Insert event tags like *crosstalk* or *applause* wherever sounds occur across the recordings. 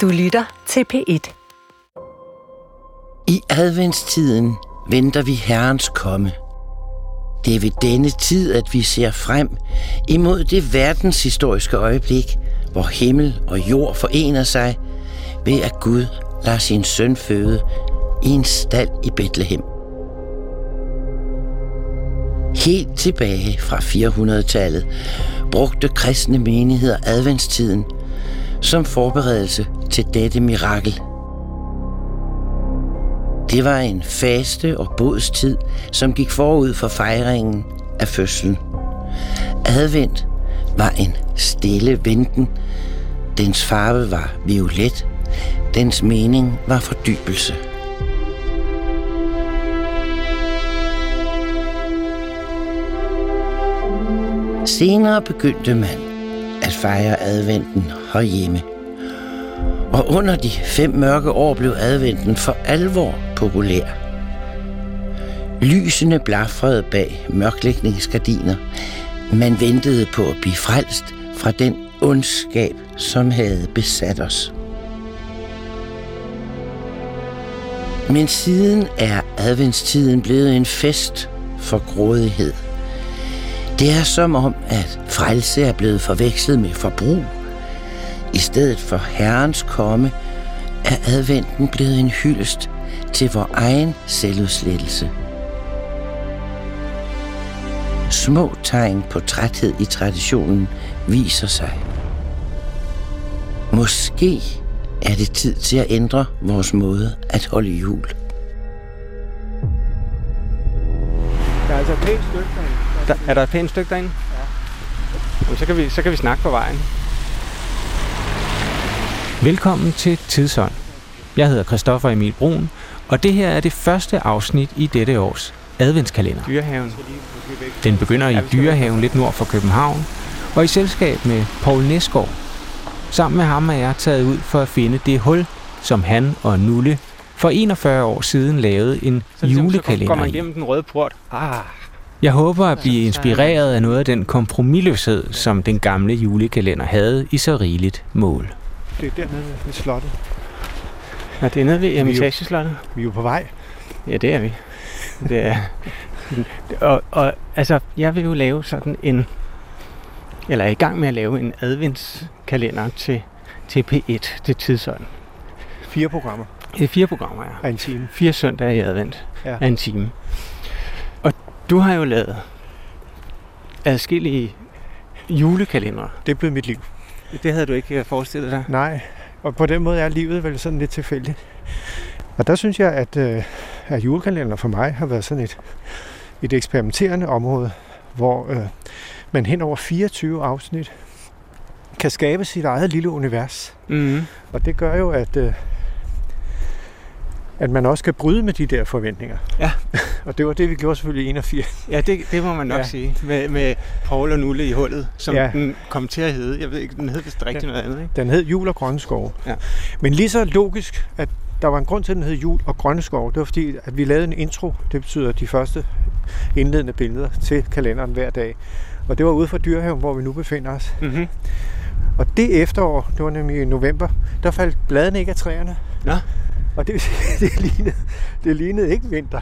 Du lytter til P1. I adventstiden venter vi Herrens komme. Det er ved denne tid, at vi ser frem imod det verdenshistoriske øjeblik, hvor himmel og jord forener sig ved at Gud lader sin søn føde i en stald i Bethlehem. Helt tilbage fra 400-tallet brugte kristne menigheder adventstiden som forberedelse til dette mirakel. Det var en faste og bådstid, som gik forud for fejringen af fødslen. Advent var en stille venten. Dens farve var violet. Dens mening var fordybelse. Senere begyndte man at fejre adventen herhjemme. Og under de fem mørke år blev adventen for alvor populær. Lysene blafrede bag mørklægningsgardiner. Man ventede på at blive frelst fra den ondskab, som havde besat os. Men siden er adventstiden blevet en fest for grådighed. Det er som om, at frelse er blevet forvekslet med forbrug. I stedet for Herrens komme, er adventen blevet en hyldest til vor egen selvudslettelse. Små tegn på træthed i traditionen viser sig. Måske er det tid til at ændre vores måde at holde jul. Der er altså et pænt stykke. Der, er der et pænt stykke derinde? Ja. Jamen, så, kan vi, så kan vi snakke på vejen. Velkommen til Tidsånd. Jeg hedder Christoffer Emil Brun, og det her er det første afsnit i dette års adventskalender. Dyrehaven. Den begynder i Dyrehaven lidt nord for København, og i selskab med Paul Nesgaard. Sammen med ham er jeg taget ud for at finde det hul, som han og Nulle for 41 år siden lavede en Så, ligesom, så julekalender går man igennem den røde port. Ah, Jeg håber at blive inspireret af noget af den kompromilløshed, som den gamle julekalender havde i så rigeligt mål. Det er dernede ved slottet. ja, det er nede ved Eremitageslottet. Vi er jo på vej. Ja, det er vi. Det er. Og, og altså, jeg vil jo lave sådan en, eller er i gang med at lave en adventskalender til, til P1, til tidsånd. Fire programmer Det er fire programmer, ja. af en time. Fire søndage i advent Ja. af en time. Du har jo lavet adskillige julekalendere. Det blevet mit liv. Det havde du ikke forestillet dig. Nej, og på den måde er livet vel sådan lidt tilfældigt. Og der synes jeg, at, øh, at julekalender for mig har været sådan et, et eksperimenterende område, hvor øh, man hen over 24 afsnit kan skabe sit eget lille univers. Mm. Og det gør jo, at, øh, at man også kan bryde med de der forventninger. Ja. *laughs* og det var det, vi gjorde selvfølgelig i 81. Ja, det, det må man nok Ja. sige. Med, med Paul og Nulle i hullet, som Ja. den kom til at hedde. Jeg ved ikke, den hed vist rigtig Ja. noget andet, ikke? Den hed Jul og Grønne Skove. Ja. Men lige så logisk, at der var en grund til, at den hed Jul og Grønne Skove, det var fordi, at vi lavede en intro. Det betyder de første indledende billeder til kalenderen hver dag. Og det var ude fra Dyrehaven, hvor vi nu befinder os. Mm-hmm. Og det efterår, det var nemlig i november, der faldt bladene ikke af træerne. Nå. Og det, *laughs* det, lignede, det lignede ikke vinter.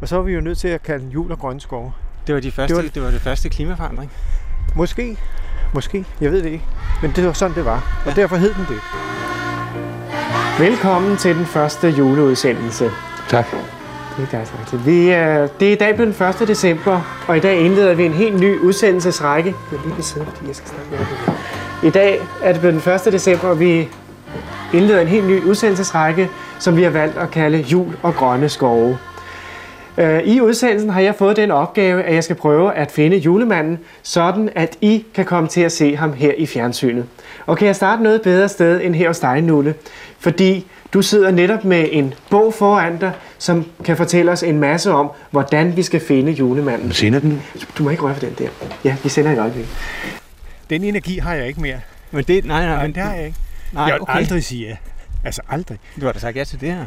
Og så var vi jo nødt til at kalde den Jul og Grønne Skove. Det var, de første, Det var- det var det første klimaforandring. Måske, måske, jeg ved det ikke. Men det var sådan, det var. Og Ja. derfor hed den det. Velkommen til den første juleudsendelse. Tak. Det er dejligt. rigtigt. Vi, øh, det er i dag blevet den 1. december, og i dag indleder vi en helt ny udsendelsesrække. Jeg vil lige blive siddende, fordi jeg skal snakke med. I dag er det blevet den 1. december, og vi indleder en helt ny udsendelsesrække, som vi har valgt at kalde Jul og Grønne Skove. Øh, I udsendelsen har jeg fået den opgave, at jeg skal prøve at finde julemanden, sådan at I kan komme til at se ham her i fjernsynet. Og kan jeg starte noget bedre sted end her hos dig, Nulle? Fordi du sidder netop med en bog foran dig, som kan fortælle os en masse om, hvordan vi skal finde julemanden. Sender den? Du må ikke røre for den der. Ja, vi sender et øjeblik. Den energi har jeg ikke mere. Men det, nej, nej, Nej, men det har jeg ikke. Nej, jeg vil okay. aldrig sige ja. Altså aldrig. Du har da sagt ja til det her.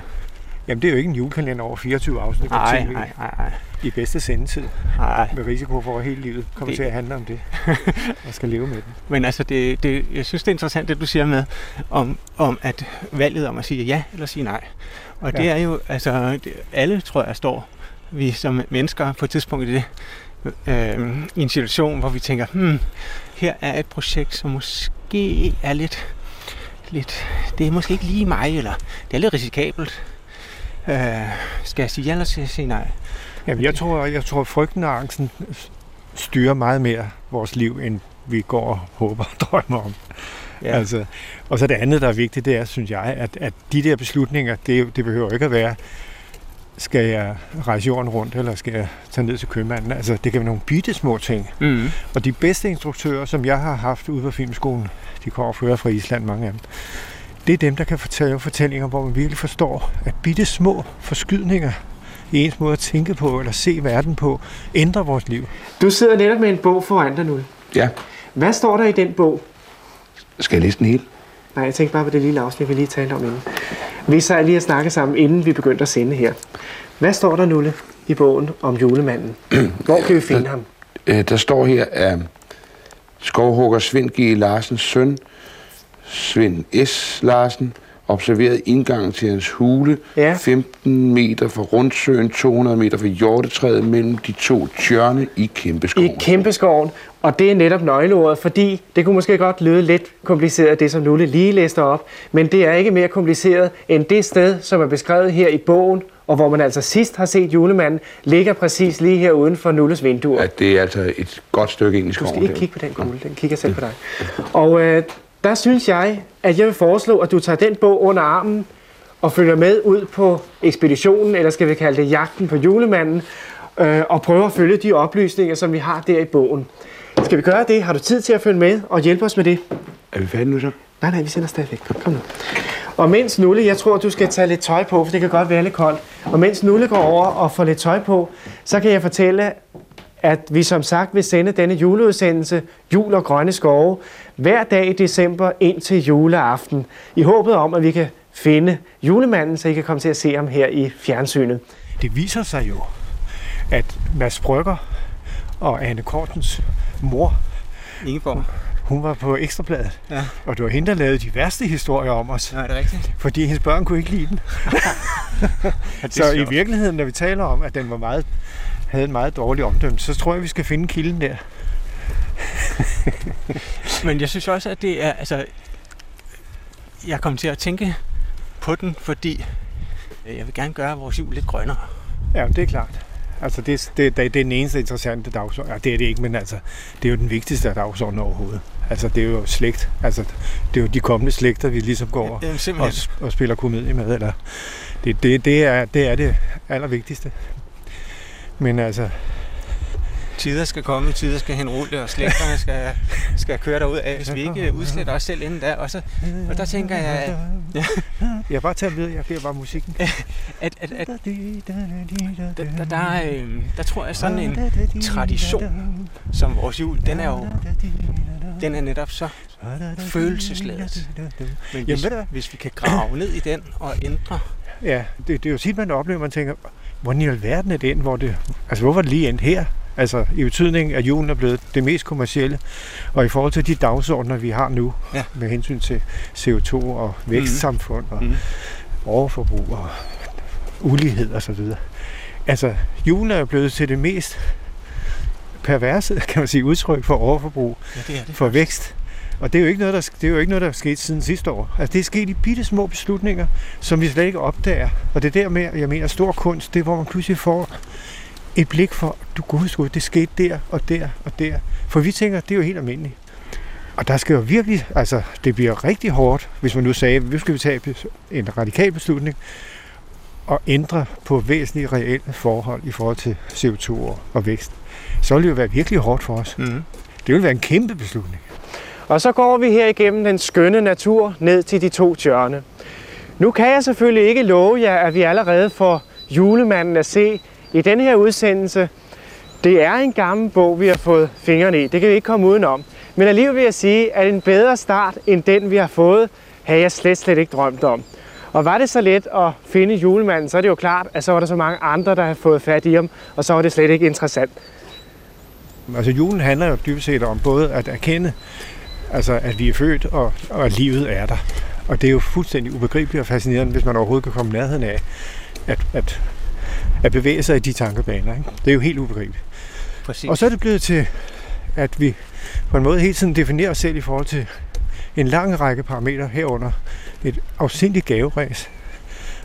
Jamen, det er jo ikke en julekalender over 24 afsnit på Nej, TV nej, nej, nej. i bedste sendetid, nej. med risiko for, at hele livet kommer Det- til at handle om det, *laughs* og skal leve med den. Men altså, det, det, jeg synes, det er interessant, det du siger med, om, om at valget om at sige ja eller sige nej. Og det Ja. er jo, altså, det, alle tror jeg står vi som mennesker på et tidspunkt i det, øh, i en situation, hvor vi tænker, hmm, her er et projekt, som måske er lidt, lidt, det er måske ikke lige mig, eller det er lidt risikabelt. Øh, skal jeg sige ja eller skal jeg sige nej? Jamen, jeg tror, jeg tror, frygten og angsten styrer meget mere vores liv, end vi går og håber og *laughs* drømmer om. Ja. Altså, og så det andet, der er vigtigt, det er, synes jeg, at, at de der beslutninger, det, det behøver ikke at være, skal jeg rejse jorden rundt, eller skal jeg tage ned til købmanden? Altså, det kan være nogle bitte små ting. Mm. Og de bedste instruktører, som jeg har haft ude på filmskolen, de kommer fra fra Island, mange af dem, det er dem, der kan fortælle fortællinger, hvor man virkelig forstår, at bitte små forskydninger i ens måde at tænke på, eller se verden på, ændrer vores liv. Du sidder netop med en bog foran dig nu. Ja, Hvad står der i den bog? skal jeg læse den hele? Nej, jeg tænkte bare på det lille afsnit, vi lige talte om inden. Vi sad lige og snakke sammen, inden vi begyndte at sende her. Hvad står der, Nulle, i bogen om julemanden? *clears throat* Hvor kan vi finde ham? Øh, Der står her, at skovhugger Svend G. Larsens søn, Svend S. Larsen, observerede indgangen til hans hule, Ja. 15 meter fra Rundsøen, 200 meter fra Hjortetræet, mellem de to tjørne i I Kæmpeskoven. Kæmpeskoven, og det er netop nøgleordet, fordi det kunne måske godt lyde lidt kompliceret, det som Nulle lige læste op, men det er ikke mere kompliceret end det sted, som er beskrevet her i bogen, og hvor man altså sidst har set julemanden, ligger præcis lige her uden for Nulles vinduer. At det er altså et godt stykke ind i Du skoven. skal ikke kigge på den kugle, den kigger selv på dig. Og øh, der synes jeg, at jeg vil foreslå, at du tager den bog under armen og følger med ud på ekspeditionen, eller skal vi kalde det jagten på julemanden, øh, og prøver at følge de oplysninger, som vi har der i bogen. Skal vi gøre det? Har du tid til at følge med og hjælpe os med det? Er vi færdige nu så? Nej, nej, vi sender stadigvæk. Kom nu. Og mens Nulle, jeg tror, du skal tage lidt tøj på, for det kan godt være lidt koldt. Og mens Nulle går over og får lidt tøj på, så kan jeg fortælle, at vi som sagt vil sende denne juleudsendelse, Jul og Grønne Skove, hver dag i december ind til juleaften, i håbet om, at vi kan finde julemanden, så I kan komme til at se ham her i fjernsynet. Det viser sig jo, at Mads Brygger og Anne Kortens mor, Ingeborg. Hun var på Ekstrabladet, Ja. og det var hende, der lavede de værste historier om os, Nå, er det rigtigt? fordi hendes børn kunne ikke lide den. *laughs* Ja, Så i virkeligheden, når vi taler om, at den var meget, havde en meget dårlig omdømme, så tror jeg, vi skal finde kilden der. *laughs* Men jeg synes også, at det er, altså, jeg kom til at tænke på den, fordi øh, jeg vil gerne gøre vores jul lidt grønnere. Ja, det er klart. Altså, det, det, det, det er den eneste interessante dagsorden. Ja, det er det ikke, men altså, det er jo den vigtigste af dagsordenen overhovedet. Altså, det er jo slægt. Altså, det er jo de kommende slægter, vi ligesom går og, Jamen, og, og spiller komedie med. Eller, det, det, det, er, det er det allervigtigste. Men altså, Tider skal komme, tider skal henrulle, og slægterne skal, skal køre derud af, hvis vi ikke udsletter os selv inden da. Og, så, og der tænker jeg, at, jeg bare tager med, jeg giver bare musikken. *laughs* at, at, at der, der, der, er, øh, der tror jeg sådan en tradition, som vores jul, den er jo den er netop så følelsesladet. Men Jamen, hvis, hvad? hvis vi kan grave ned i den og ændre Ja, det, det er jo tit, man oplever, man tænker, hvordan i alverden er det endt, hvor det, altså hvorfor er det lige endt her? Altså i betydning, at julen er blevet det mest kommercielle, og i forhold til de dagsordner, vi har nu, Ja. med hensyn til CO2 og vækstsamfund og Mhm. overforbrug og ulighed og så videre. Altså, julen er jo blevet til det mest perverse, kan man sige, udtryk for overforbrug, Ja, det er det. for vækst. Og det er jo ikke noget, der, det er jo ikke noget, der er sket siden sidste år. Altså, det er sket i bitte små beslutninger, som vi slet ikke opdager. Og det er der med, jeg mener, stor kunst, det er, hvor man pludselig får et blik for, du gud, det skete der og der og der. For vi tænker, det er jo helt almindeligt. Og der skal jo virkelig, altså det bliver rigtig hårdt, hvis man nu sagde, nu skal vi tage en radikal beslutning og ændre på væsentlige reelle forhold i forhold til CO2 og- vækst. Så vil det jo være virkelig hårdt for os. Mm. Det vil være en kæmpe beslutning. Og så går vi her igennem den skønne natur ned til de to tjørne. Nu kan jeg selvfølgelig ikke love jer, at vi allerede får julemanden at se i denne her udsendelse. Det er en gammel bog, vi har fået fingrene i. Det kan vi ikke komme udenom. Men alligevel vil jeg sige, at en bedre start end den, vi har fået, havde jeg slet, slet ikke drømt om. Og var det så let at finde julemanden, så er det jo klart, at så var der så mange andre, der havde fået fat i ham, og så var det slet ikke interessant. Altså julen handler jo dybest set om både at erkende, altså at vi er født, og, og at livet er der. Og det er jo fuldstændig ubegribeligt og fascinerende, hvis man overhovedet kan komme nærheden af at, at, at bevæge sig i de tankebaner. Ikke? Det er jo helt ubegribeligt. Præcis. Og så er det blevet til, at vi på en måde hele tiden definerer os selv i forhold til en lang række parametre herunder et afsindigt gaveræs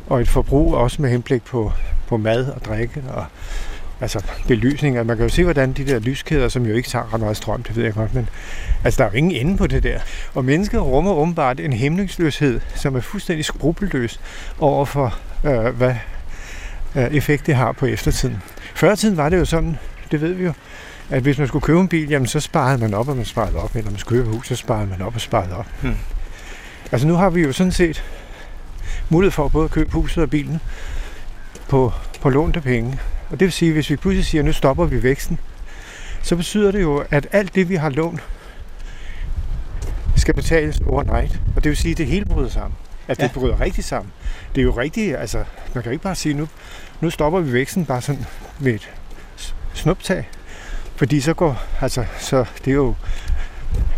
og et forbrug også med henblik på, på mad og drikke og altså belysning. Altså, man kan jo se, hvordan de der lyskæder, som jo ikke tager ret meget strøm, det ved jeg godt, men altså, der er jo ingen ende på det der. Og mennesket rummer åbenbart en hæmningsløshed, som er fuldstændig skrupelløs over for, øh, hvad effekt det har på eftertiden. Før tiden var det jo sådan, det ved vi jo, at hvis man skulle købe en bil, jamen så sparede man op, og man sparede op. Eller man skulle købe et hus, så sparede man op og sparede op. Hmm. Altså nu har vi jo sådan set mulighed for både at købe huset og bilen på, på lånte penge. Og det vil sige, at hvis vi pludselig siger, at nu stopper vi væksten, så betyder det jo, at alt det, vi har lånt, skal betales overnight. Og det vil sige, at det hele bryder sammen. At det Ja. bryder rigtig sammen. Det er jo rigtigt, altså, man kan jo ikke bare sige, nu, nu stopper vi væksten bare sådan med et snuptag. Fordi så går, altså, så det er jo,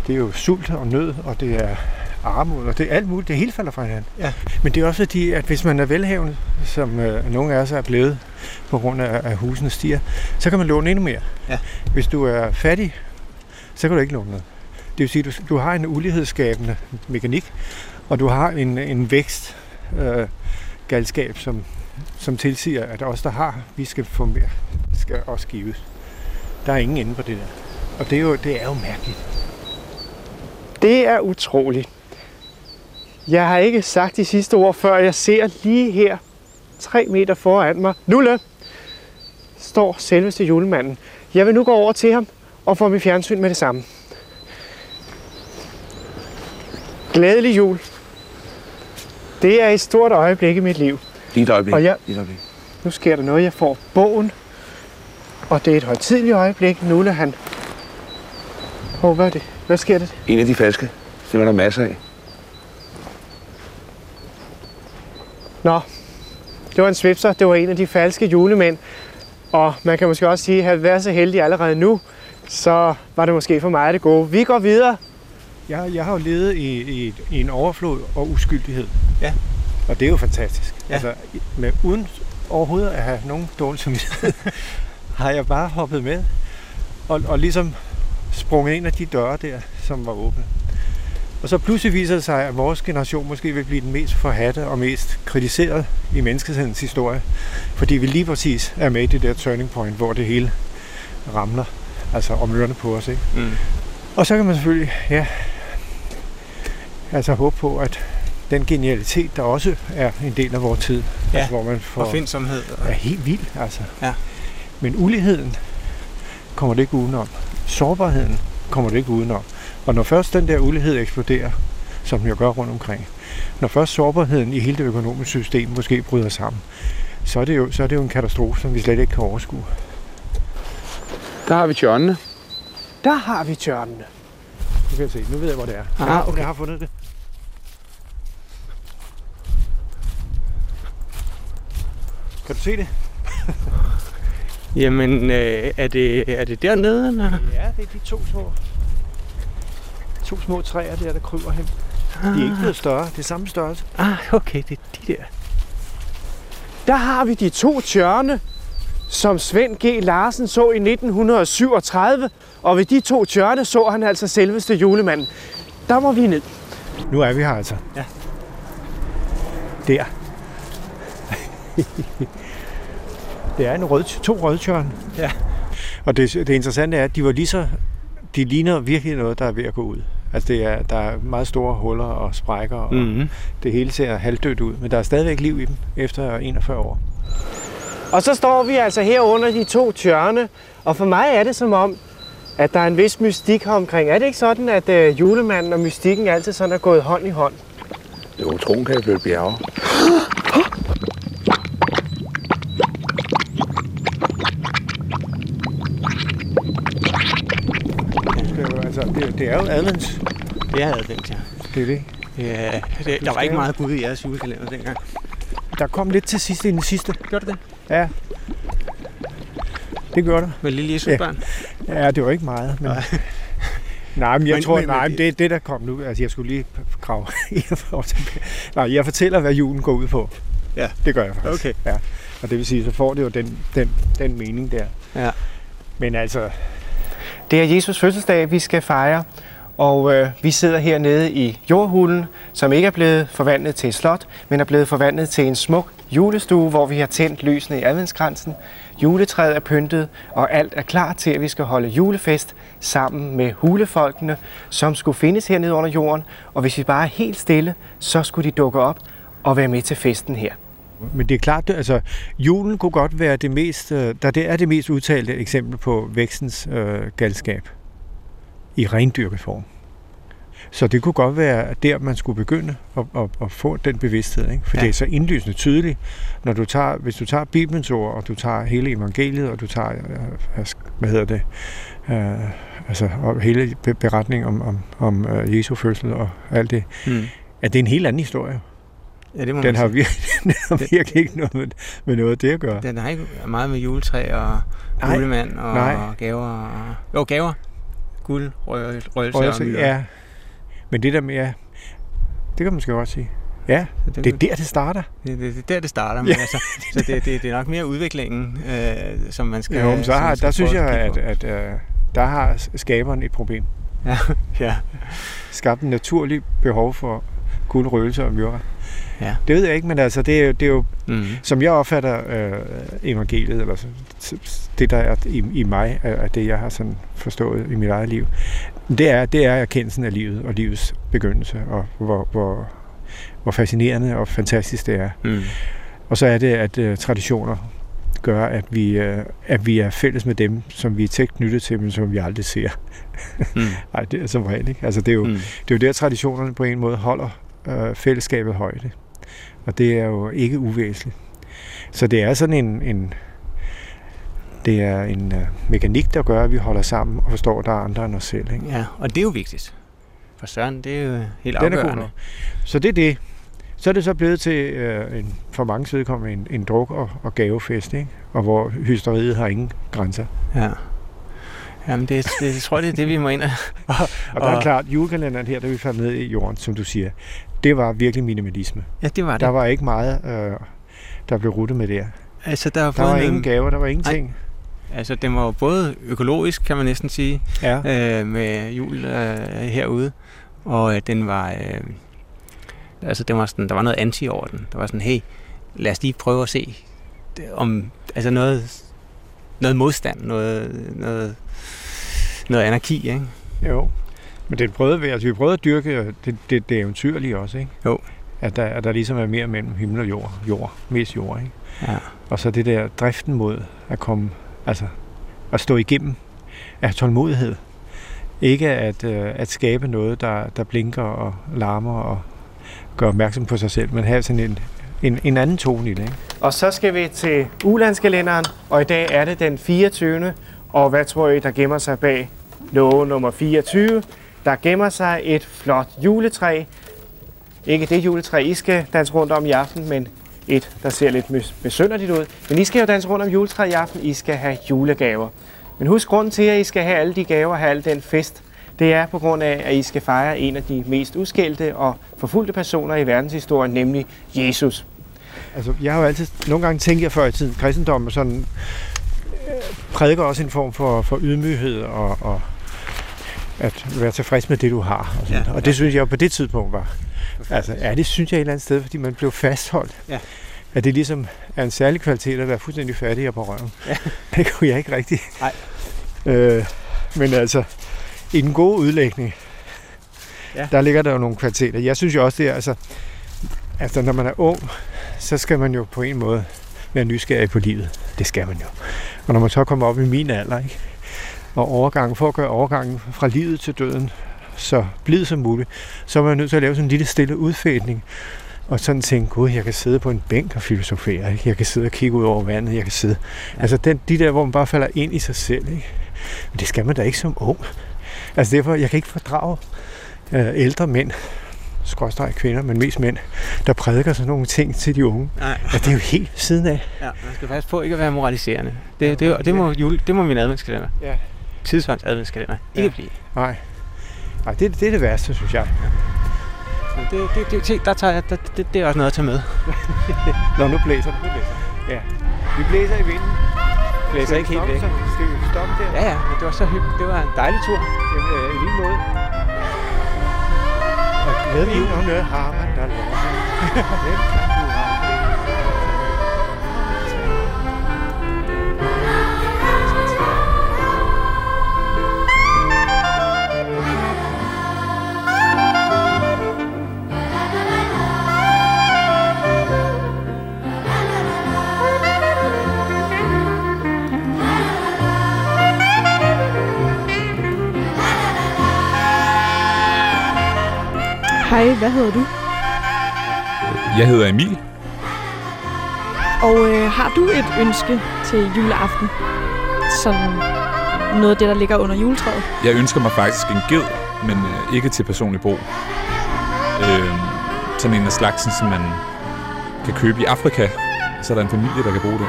det er jo sult og nød, og det er armod, og det er alt muligt. Det hele falder fra hinanden. Ja. Men det er også fordi, at hvis man er velhavende, som øh, nogle af os er blevet på grund af, at husene stiger, så kan man låne endnu mere. Ja. Hvis du er fattig, så kan du ikke låne noget. Det vil sige, at du, du har en ulighedsskabende mekanik, og du har en, en vækst øh, galskab, som, som tilsiger, at os, der har, vi skal få mere, skal også give. Der er ingen ende på det der. Og det er jo, det er jo mærkeligt. Det er utroligt. Jeg har ikke sagt de sidste ord, før jeg ser lige her, tre meter foran mig, Nulle, står selveste julemanden. Jeg vil nu gå over til ham og få mit fjernsyn med det samme. Glædelig jul. Det er et stort øjeblik i mit liv. Lige et øjeblik. Og jeg- Lige et øjeblik. Nu sker der noget. Jeg får bogen, og det er et højtidligt øjeblik. Nulle han... Oh, hvad er det? Hvad sker der? En af de falske. Det var der masser af. Nå, det var en svipser. Det var en af de falske julemænd. Og man kan måske også sige, at havde vi været så heldig allerede nu, så var det måske for mig det gode. Vi går videre. Jeg, jeg har jo levet i, i, i en overflod og uskyldighed. Ja. Og det er jo fantastisk. Ja. Altså, med, uden overhovedet at have nogen dårlig samvittighed, *laughs* har jeg bare hoppet med og, og ligesom sprunget ind af de døre der, som var åbne. Og så pludselig viser det sig, at vores generation måske vil blive den mest forhatte og mest kritiseret i menneskehedens historie. Fordi vi lige præcis er med i det der turning point, hvor det hele ramler altså om ørerne på os. Ikke? Mm. Og så kan man selvfølgelig, ja, altså håbe på, at den genialitet, der også er en del af vores tid, Ja, altså, hvor man får, Forfindsomhed. er helt vild, altså. Ja. Men uligheden kommer det ikke udenom. Sårbarheden kommer det ikke udenom. Og når først den der ulighed eksploderer, som den jo gør rundt omkring, når først sårbarheden i hele det økonomiske system måske bryder sammen, så er det jo, så er det jo en katastrofe, som vi slet ikke kan overskue. Der har vi tjørnene. Der har vi tjørnene. Nu kan jeg se, nu ved jeg, hvor det er. Ah, Jeg okay. Jeg har fundet det. Kan du se det? *laughs* Jamen, øh, er, det, er det dernede? Eller? Ja, det er de to små, to små træer der, der kryber hen. De er ikke blevet større. Det er samme størrelse. Ah, okay, det er de der. Der har vi de to tjørne, som Svend G. Larsen så i 1937. Og ved de to tjørne så han altså selveste julemanden. Der må vi ned. Nu er vi her altså. Ja. Der. *laughs* det er en rød, to rødtjørn. Ja. Og det, det interessante er, at de var lige så... De ligner virkelig noget, der er ved at gå ud. Altså, det er, der er meget store huller og sprækker, og Mm-hmm. det hele ser halvdødt ud. Men der er stadigvæk liv i dem efter 41 år. Og så står vi altså her under de to tjørne. Og for mig er det som om, at der er en vis mystik her omkring. Er det ikke sådan, at øh, julemanden og mystikken altid sådan er gået hånd i hånd? Jo, troen kan flytte bjerge. *gasps* Det er jo, altså, det, er- advents. Den, ja. Det er det. Ja, det, der var ikke meget Gud i jeres julekalender dengang. Der kom lidt til sidst i den sidste. Gjorde det det? Ja. Det gjorde der. Med lille Jesus Ja. børn? Ja, det var ikke meget. Men... Nej, *laughs* men jeg Men- tror, men- nej, men det det, der kom nu. Altså, jeg skulle lige grave. *laughs* nej, jeg fortæller, hvad julen går ud på. Ja. Det gør jeg faktisk. Okay. Ja. Og det vil sige, så får det jo den, den, den mening der. Ja. Men altså, det er Jesus fødselsdag, vi skal fejre, og øh, vi sidder hernede i jordhulen, som ikke er blevet forvandlet til et slot, men er blevet forvandlet til en smuk julestue, hvor vi har tændt lysene i adventskransen. Juletræet er pyntet, og alt er klar til, at vi skal holde julefest sammen med hulefolkene, som skulle findes hernede under jorden. Og hvis vi bare er helt stille, så skulle de dukke op og være med til festen her men det er klart, det- altså, julen kunne godt være det mest, øh, der det er det mest udtalte eksempel på vækstens øh, galskab i rendyrket form. Så det kunne godt være der, man skulle begynde at, at, at få den bevidsthed. Ikke? For Ja. det er så indlysende tydeligt, når du tager, hvis du tager Bibelens ord, og du tager hele evangeliet, og du tager, øh, hvad hedder det, øh, altså og hele be- beretningen om, om, om øh, Jesu fødsel og alt det, Mm. at det er en helt anden historie. Ja, det må Den har, virkelig, *laughs* den har virkelig ikke noget med, med noget det at gøre. Den har ikke meget med juletræ og Nej. julemand og Nej. gaver. Og... Jo, gaver. Guld, røgelse og altså, myrrh. ja, men det der med, ja, det kan man måske godt sige. Ja, Så det er der, det starter. Det, det, det er der, det starter. *laughs* Men Ja. altså, så det, det, det er nok mere udviklingen, øh, som man skal... Jo, men så har, der synes jeg, at at, at, at der har skaberen et problem. på. *laughs* Ja, Skabt en naturlig behov for guld, røgelse og myrra. Ja. Det ved jeg ikke, men altså, det er jo, det er jo mm. som jeg opfatter øh, evangeliet, eller så- så- det der er i, i mig, er, det, jeg har sådan forstået i mit eget liv, det er, det er erkendelsen af livet og livets begyndelse, og hvor, hvor, hvor fascinerende og fantastisk det er. Mm. Og så er det, at øh, traditioner gør, at vi, øh, at vi er fælles med dem, som vi er tæt knyttet til, men som vi aldrig ser. *laughs* Mm. Nej, det er som regel ikke. Altså, det, er jo, Mm. det er jo der, traditionerne på en måde holder øh, fællesskabet højde. Og det er jo ikke uvæsentligt. Så det er sådan en, en det er en øh, mekanik, der gør, at vi holder sammen og forstår, at der er andre end os selv. Ikke? Ja, og det er jo vigtigt. For Søren, det er jo helt Den er afgørende. nok. Så det er det. Så er det så blevet til øh, en, for mange vedkommende en, en druk- og, og gavefest, ikke? og hvor hysteriet har ingen grænser. Ja. Jamen, det, det, jeg tror, det er det, vi må ind og... og, *laughs* Og der er klart, julekalenderen her, der vi faldt ned i jorden, som du siger, det var virkelig minimalisme. Ja, det var det. Der var ikke meget, øh, der blev ruttet med der. altså, der, var Der var både ingen gaver, der var ingenting. altså, den var jo både økologisk, kan man næsten sige, Ja. øh, med jul øh, herude, og øh, den var... Øh, altså, den var sådan, der var noget anti over den. Der var sådan, hey, lad os lige prøve at se, det, om altså noget, noget modstand, noget, noget, noget anarki, ikke? Jo. Men det prøvede vi, altså vi prøvede at dyrke det, det, det eventyrlige også, ikke? Jo. At der, at der ligesom er mere mellem himmel og jord. Jord. Mest jord, ikke? Ja. Og så det der driften mod at komme, altså at stå igennem af tålmodighed. Ikke at, øh, at skabe noget, der, der blinker og larmer og gør opmærksom på sig selv, men have sådan en, en, en anden tone i det. Ikke? Og så skal vi til ulandskalenderen, og i dag er det den 24. Og hvad tror I, der gemmer sig bag låge nummer 24? Der gemmer sig et flot juletræ. Ikke det juletræ, I skal danse rundt om i aften, men et, der ser lidt besynderligt ud. Men I skal jo danse rundt om juletræet i aften. I skal have julegaver. Men husk grunden til, at I skal have alle de gaver, og have al den fest, det er på grund af, at I skal fejre en af de mest udskældte og forfulgte personer i verdenshistorien, nemlig Jesus. Altså, jeg har jo altid, nogle gange tænkt jeg før i tiden, kristendommen sådan, øh, prædiker også en form for, for ydmyghed og, og at være tilfreds med det, du har. Og, sådan. Ja, Ja, og det synes jeg jo på det tidspunkt var. Altså, ja, det synes jeg et eller andet sted, fordi man blev fastholdt. Ja. At det ligesom er en særlig kvalitet at være fuldstændig fattig og på røven. Ja. *laughs* Det kunne jeg ikke rigtig. Nej. Øh, men altså, i den gode udlægning, Ja. der ligger der jo nogle kvaliteter. Jeg synes jo også, det er, altså, altså, når man er ung, så skal man jo på en måde være nysgerrig på livet. Det skal man jo. Og når man så kommer op i min alder, ikke? Og overgangen, for at gøre overgangen fra livet til døden så blid som muligt, så er man nødt til at lave sådan en lille stille udfældning. Og sådan tænke, gud, jeg kan sidde på en bænk og filosofere. Ikke? Jeg kan sidde og kigge ud over vandet. Jeg kan sidde... Ja. Altså den, de der, hvor man bare falder ind i sig selv. Ikke? Men det skal man da ikke som ung. Altså derfor, jeg kan ikke fordrage øh, ældre mænd, skråstrej kvinder, men mest mænd, der prædiker sådan nogle ting til de unge. Nej. Ja, det er jo helt siden af. Ja, man skal passe på ikke at være moraliserende. Det, det, det, må, jule, det må min adventskalender. Ja. Tidsvands adventskalender. Ikke Ja. blive. Nej. Nej, det, det er det værste, synes jeg. Men det, det, det, det, der tager jeg, der, det, det er også noget at tage med. *laughs* Nå, nu blæser det. Nu blæser. Ja. Vi blæser i vinden. Blæser ikke helt væk. så? Skal vi stoppe der? Ja, ja, men det var så hyggeligt. Det var en dejlig tur. Jamen, øh, i lige måde. Og glædende har man der lov. *laughs* Hej, hvad hedder du? Jeg hedder Emil. Og øh, har du et ønske til juleaften? Sådan noget af det, der ligger under juletræet? Jeg ønsker mig faktisk en ged, men øh, ikke til personlig brug. Øh, sådan en af slagsen, som man kan købe i Afrika. Så er der en familie, der kan bruge den.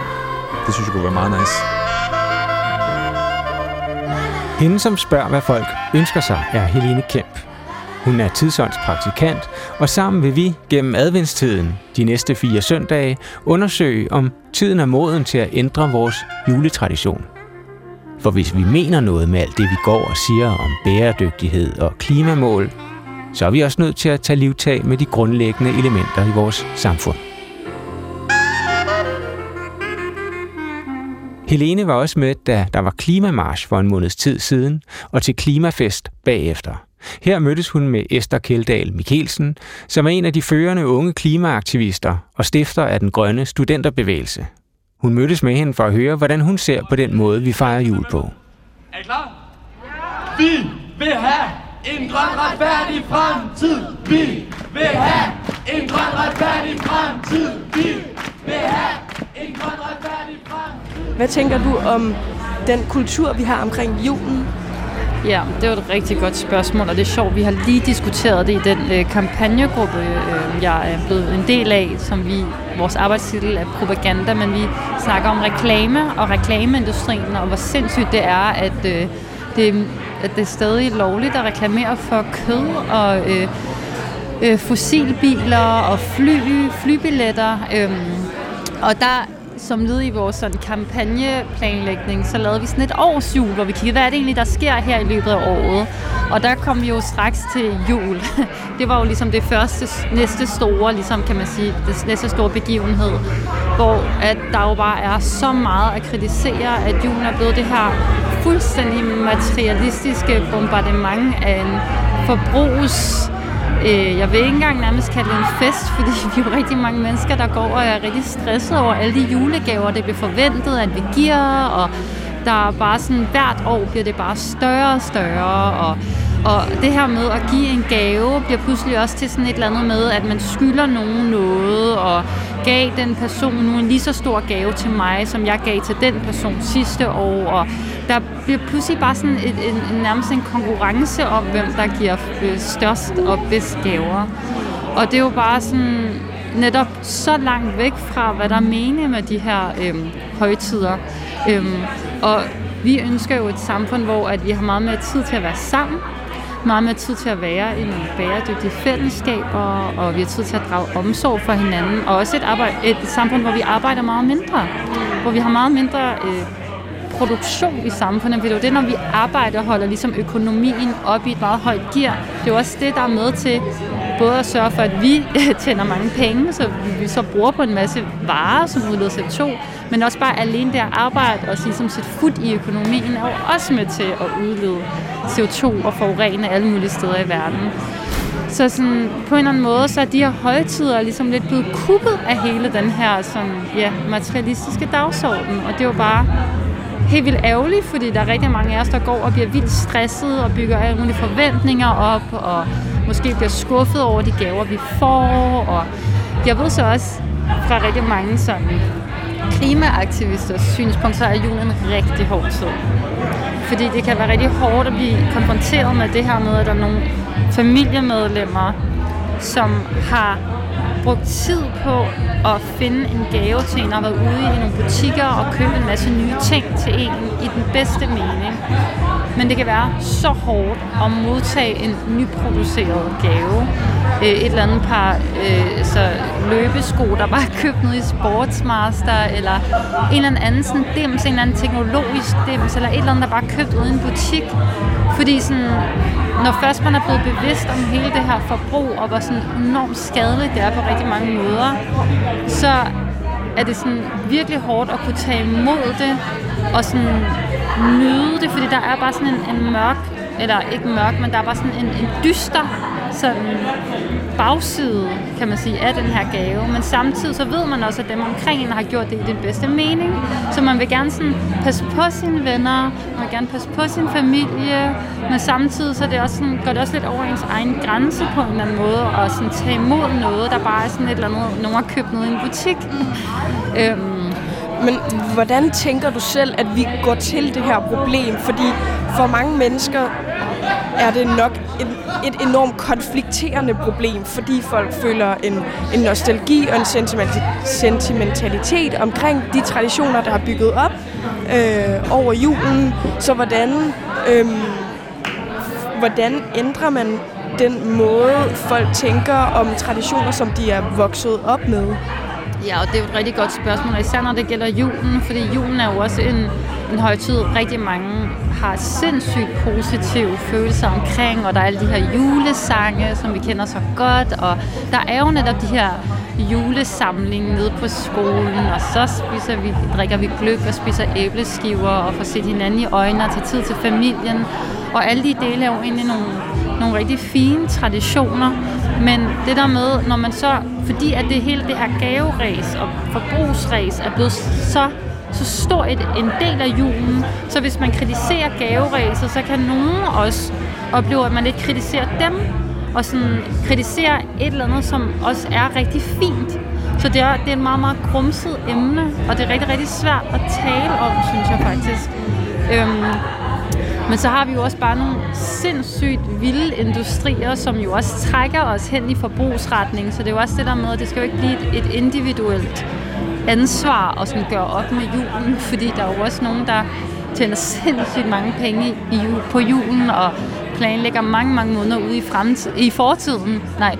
Det synes jeg kunne være meget nice. Hende, som spørger, hvad folk ønsker sig, er Helene Kemp. Hun er tidsåndspraktikant, og sammen vil vi gennem adventstiden de næste fire søndage undersøge, om tiden er moden til at ændre vores juletradition. For hvis vi mener noget med alt det, vi går og siger om bæredygtighed og klimamål, så er vi også nødt til at tage livtag med de grundlæggende elementer i vores samfund. Helene var også med, da der var klimamarsch for en måneds tid siden, og til klimafest bagefter. Her mødtes hun med Esther Keldahl Mikkelsen, som er en af de førende unge klimaaktivister og stifter af den grønne studenterbevægelse. Hun mødtes med hende for at høre, hvordan hun ser på den måde, vi fejrer jul på. Er I klar? Vi vil have en grøn retfærdig fremtid. Vi vil have en grøn retfærdig fremtid. Vi vil have en grøn retfærdig fremtid. Hvad tænker du om den kultur, vi har omkring julen? Ja, det var et rigtig godt spørgsmål, og det er sjovt, vi har lige diskuteret det i den øh, kampagnegruppe, øh, jeg er blevet en del af, som vi, vores arbejdstitel er propaganda, men vi snakker om reklame og reklameindustrien, og hvor sindssygt det er, at, øh, det, at det er stadig lovligt at reklamere for kød og øh, øh, fossilbiler og fly, flybilletter. Øh, og der som led i vores sådan, kampagneplanlægning, så lavede vi sådan et årsjul, hvor vi kiggede, hvad er det egentlig, der sker her i løbet af året. Og der kom vi jo straks til jul. *laughs* Det var jo ligesom det første, næste store, ligesom kan man sige, det næste store begivenhed, hvor at der jo bare er så meget at kritisere, at julen er blevet det her fuldstændig materialistiske bombardement af en forbrugs Øh, jeg vil ikke engang nærmest kalde det en fest, fordi *laughs* vi er jo rigtig mange mennesker, der går og er rigtig stresset over alle de julegaver, det bliver forventet, at vi giver, og der er bare sådan, hvert år bliver det bare større og større, og, og det her med at give en gave bliver pludselig også til sådan et eller andet med, at man skylder nogen noget, og gav den person nu en lige så stor gave til mig, som jeg gav til den person sidste år, og der bliver pludselig bare sådan et, en, en, nærmest en konkurrence om, hvem der giver øh, størst og bedst gaver. Og det er jo bare sådan netop så langt væk fra, hvad der er meningen med de her øhm, højtider. Øhm, og vi ønsker jo et samfund, hvor at vi har meget mere tid til at være sammen, meget mere tid til at være i nogle bæredygtige fællesskaber, og vi har tid til at drage omsorg for hinanden, og også et, arbejde, et samfund, hvor vi arbejder meget mindre, hvor vi har meget mindre øh, produktion i samfundet. Det er jo det, når vi arbejder, holder ligesom økonomien op i et meget højt gear. Det er jo også det, der er med til både at sørge for, at vi *laughs* tjener mange penge, så vi så bruger på en masse varer, som udleder CO2, men også bare alene det at arbejde og ligesom sætte fod i økonomien er jo også med til at udlede CO2 og forurene alle mulige steder i verden. Så sådan, på en eller anden måde, så er de her højtider ligesom lidt blevet kuppet af hele den her sådan, ja, materialistiske dagsorden. Og det er jo bare helt vildt ærgerligt, fordi der er rigtig mange af os, der går og bliver vildt stresset og bygger alle mulige forventninger op, og måske bliver skuffet over de gaver, vi får. Og jeg ved så også fra rigtig mange sådan, klimaaktivisters synspunkt, så er julen en rigtig hård tid. Fordi det kan være rigtig hårdt at blive konfronteret med det her med, at der er nogle familiemedlemmer, som har brugt tid på at finde en gave til en, og har været ude i nogle butikker og købe en masse nye ting til en i den bedste mening. Men det kan være så hårdt at modtage en nyproduceret gave. Øh, et eller andet par øh, så løbesko, der bare er købt nede i Sportsmaster, eller en eller anden sådan dims, en eller anden teknologisk dims, eller et eller andet, der bare er købt uden butik. Fordi sådan, når først man er blevet bevidst om hele det her forbrug, og hvor sådan enormt skadeligt det er på rigtig mange måder, så er det sådan virkelig hårdt at kunne tage imod det, og sådan nyde det, fordi der er bare sådan en, en mørk, eller ikke mørk, men der er bare sådan en, en dyster sådan bagside, kan man sige, af den her gave. Men samtidig så ved man også, at dem omkring en har gjort det i den bedste mening. Så man vil gerne sådan passe på sine venner, man vil gerne passe på sin familie, men samtidig så er det også sådan, går det også lidt over ens egen grænse på en eller anden måde, og sådan tage imod noget, der bare er sådan et eller andet, nogen har købt noget i en butik. øhm, men hvordan tænker du selv, at vi går til det her problem? Fordi for mange mennesker er det nok et, et enormt konflikterende problem, fordi folk føler en, en nostalgi og en sentimentalitet omkring de traditioner, der har bygget op øh, over julen. Så hvordan, øh, hvordan ændrer man den måde, folk tænker om traditioner, som de er vokset op med? Ja, og det er jo et rigtig godt spørgsmål, især når det gælder julen, fordi julen er jo også en, en højtid, rigtig mange har sindssygt positive følelser omkring, og der er alle de her julesange, som vi kender så godt, og der er jo netop de her julesamling nede på skolen, og så spiser vi, drikker vi gløk og spiser æbleskiver og får set hinanden i øjnene og tager tid til familien. Og alle de dele er jo egentlig nogle, nogle rigtig fine traditioner, men det der med, når man så, fordi at det hele det her gaveræs og forbrugsræs er blevet så så stor et, en del af julen, så hvis man kritiserer gaveræset, så kan nogen også opleve, at man lidt kritiserer dem, og sådan kritiserer et eller andet, som også er rigtig fint. Så det er, det er et meget, meget krumset emne, og det er rigtig, rigtig svært at tale om, synes jeg faktisk. Øhm, men så har vi jo også bare nogle sindssygt vilde industrier, som jo også trækker os hen i forbrugsretning. Så det er jo også det der med, at det skal jo ikke blive et, et individuelt ansvar at sådan gøre op med julen, fordi der er jo også nogen, der tjener sindssygt mange penge i, på julen og planlægger mange, mange måneder ude i, fremtid, i fortiden. Nej,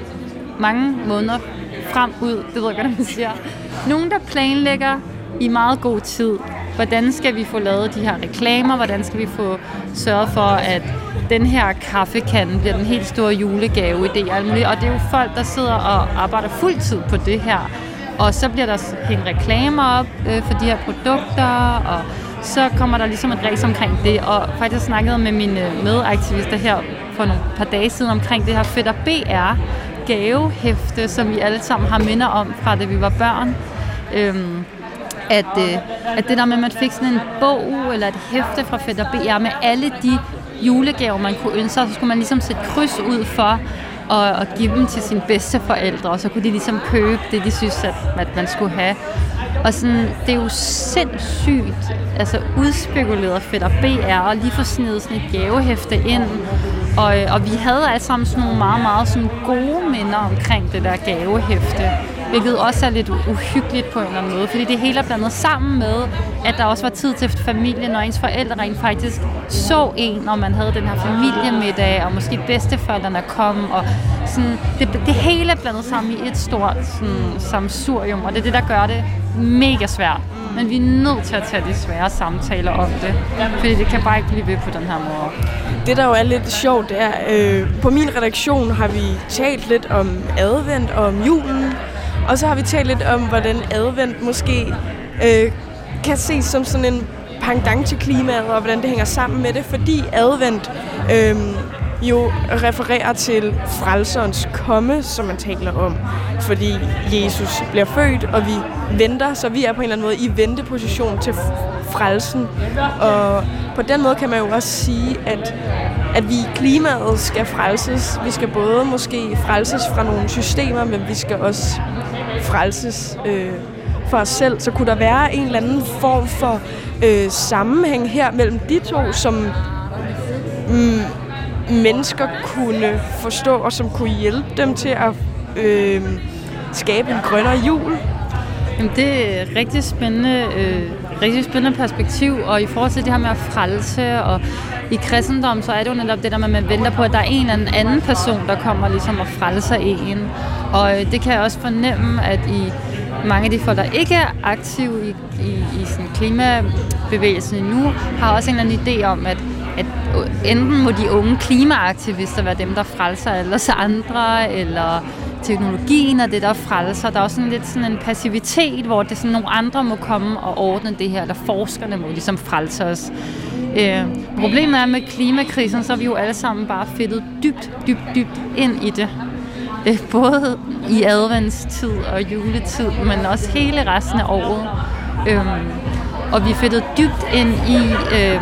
mange måneder frem ud, det ved jeg godt, man siger. Nogen, der planlægger i meget god tid, hvordan skal vi få lavet de her reklamer, hvordan skal vi få sørget for, at den her kaffekande bliver den helt store julegave i det og det er jo folk, der sidder og arbejder fuldtid på det her. Og så bliver der hængt reklamer op øh, for de her produkter, og så kommer der ligesom et ræs omkring det. Og faktisk snakkede med mine medaktivister her for nogle par dage siden omkring det her Fætter BR gavehæfte, som vi alle sammen har minder om fra da vi var børn. Øhm, at, øh, at det der med, at man fik sådan en bog eller et hæfte fra Fætter BR med alle de julegaver, man kunne ønske sig, så skulle man ligesom sætte kryds ud for, og, og give dem til sine bedste forældre, og så kunne de ligesom købe det, de synes, at, at man skulle have. Og sådan, det er jo sindssygt altså udspekuleret fedt at BR og lige få snedet sådan et gavehæfte ind. Og, øh, og vi havde alle sammen sådan nogle meget, meget sådan gode minder omkring det der gavehæfte. Hvilket også er lidt uhyggeligt på en eller anden måde, fordi det hele er blandet sammen med, at der også var tid til familien, og ens forældre rent faktisk så en, når man havde den her familiemiddag, og måske bedsteforældrene kom, og sådan, det, det hele er blandet sammen i et stort sådan, samsurium, og det er det, der gør det mega svært. Men vi er nødt til at tage de svære samtaler om det, fordi det kan bare ikke blive ved på den her måde. Det, der jo er lidt sjovt, det er, øh, på min redaktion har vi talt lidt om advent og om julen, og så har vi talt lidt om, hvordan advent måske øh, kan ses som sådan en pangdang til klimaet, og hvordan det hænger sammen med det, fordi advent øh, jo refererer til frelserens komme, som man taler om, fordi Jesus bliver født, og vi venter, så vi er på en eller anden måde i venteposition til frelsen. Og på den måde kan man jo også sige, at, at vi i klimaet skal frelses. Vi skal både måske frelses fra nogle systemer, men vi skal også frelses øh, for os selv. Så kunne der være en eller anden form for øh, sammenhæng her mellem de to, som mm, mennesker kunne forstå, og som kunne hjælpe dem til at øh, skabe en grønnere jul? Jamen, det er rigtig spændende, øh, rigtig spændende perspektiv, og i forhold til det her med at frelse, og i kristendom, så er det jo netop det der med, at man venter på, at der er en eller anden person, der kommer ligesom og frelser en. Og øh, det kan jeg også fornemme, at i mange af de folk, der ikke er aktive i, i, i sådan klimabevægelsen nu, har også en eller anden idé om, at, at enten må de unge klimaaktivister være dem, der frelser alle os andre, eller teknologien og det, der frelser. Der er også sådan lidt sådan en passivitet, hvor det sådan nogle andre må komme og ordne det her, eller forskerne må ligesom frelse os. Øh, problemet er med klimakrisen, så er vi jo alle sammen bare fedtet dybt, dybt, dybt ind i det. Øh, både i adventstid og juletid, men også hele resten af året. Øhm, og vi er dybt ind i øh,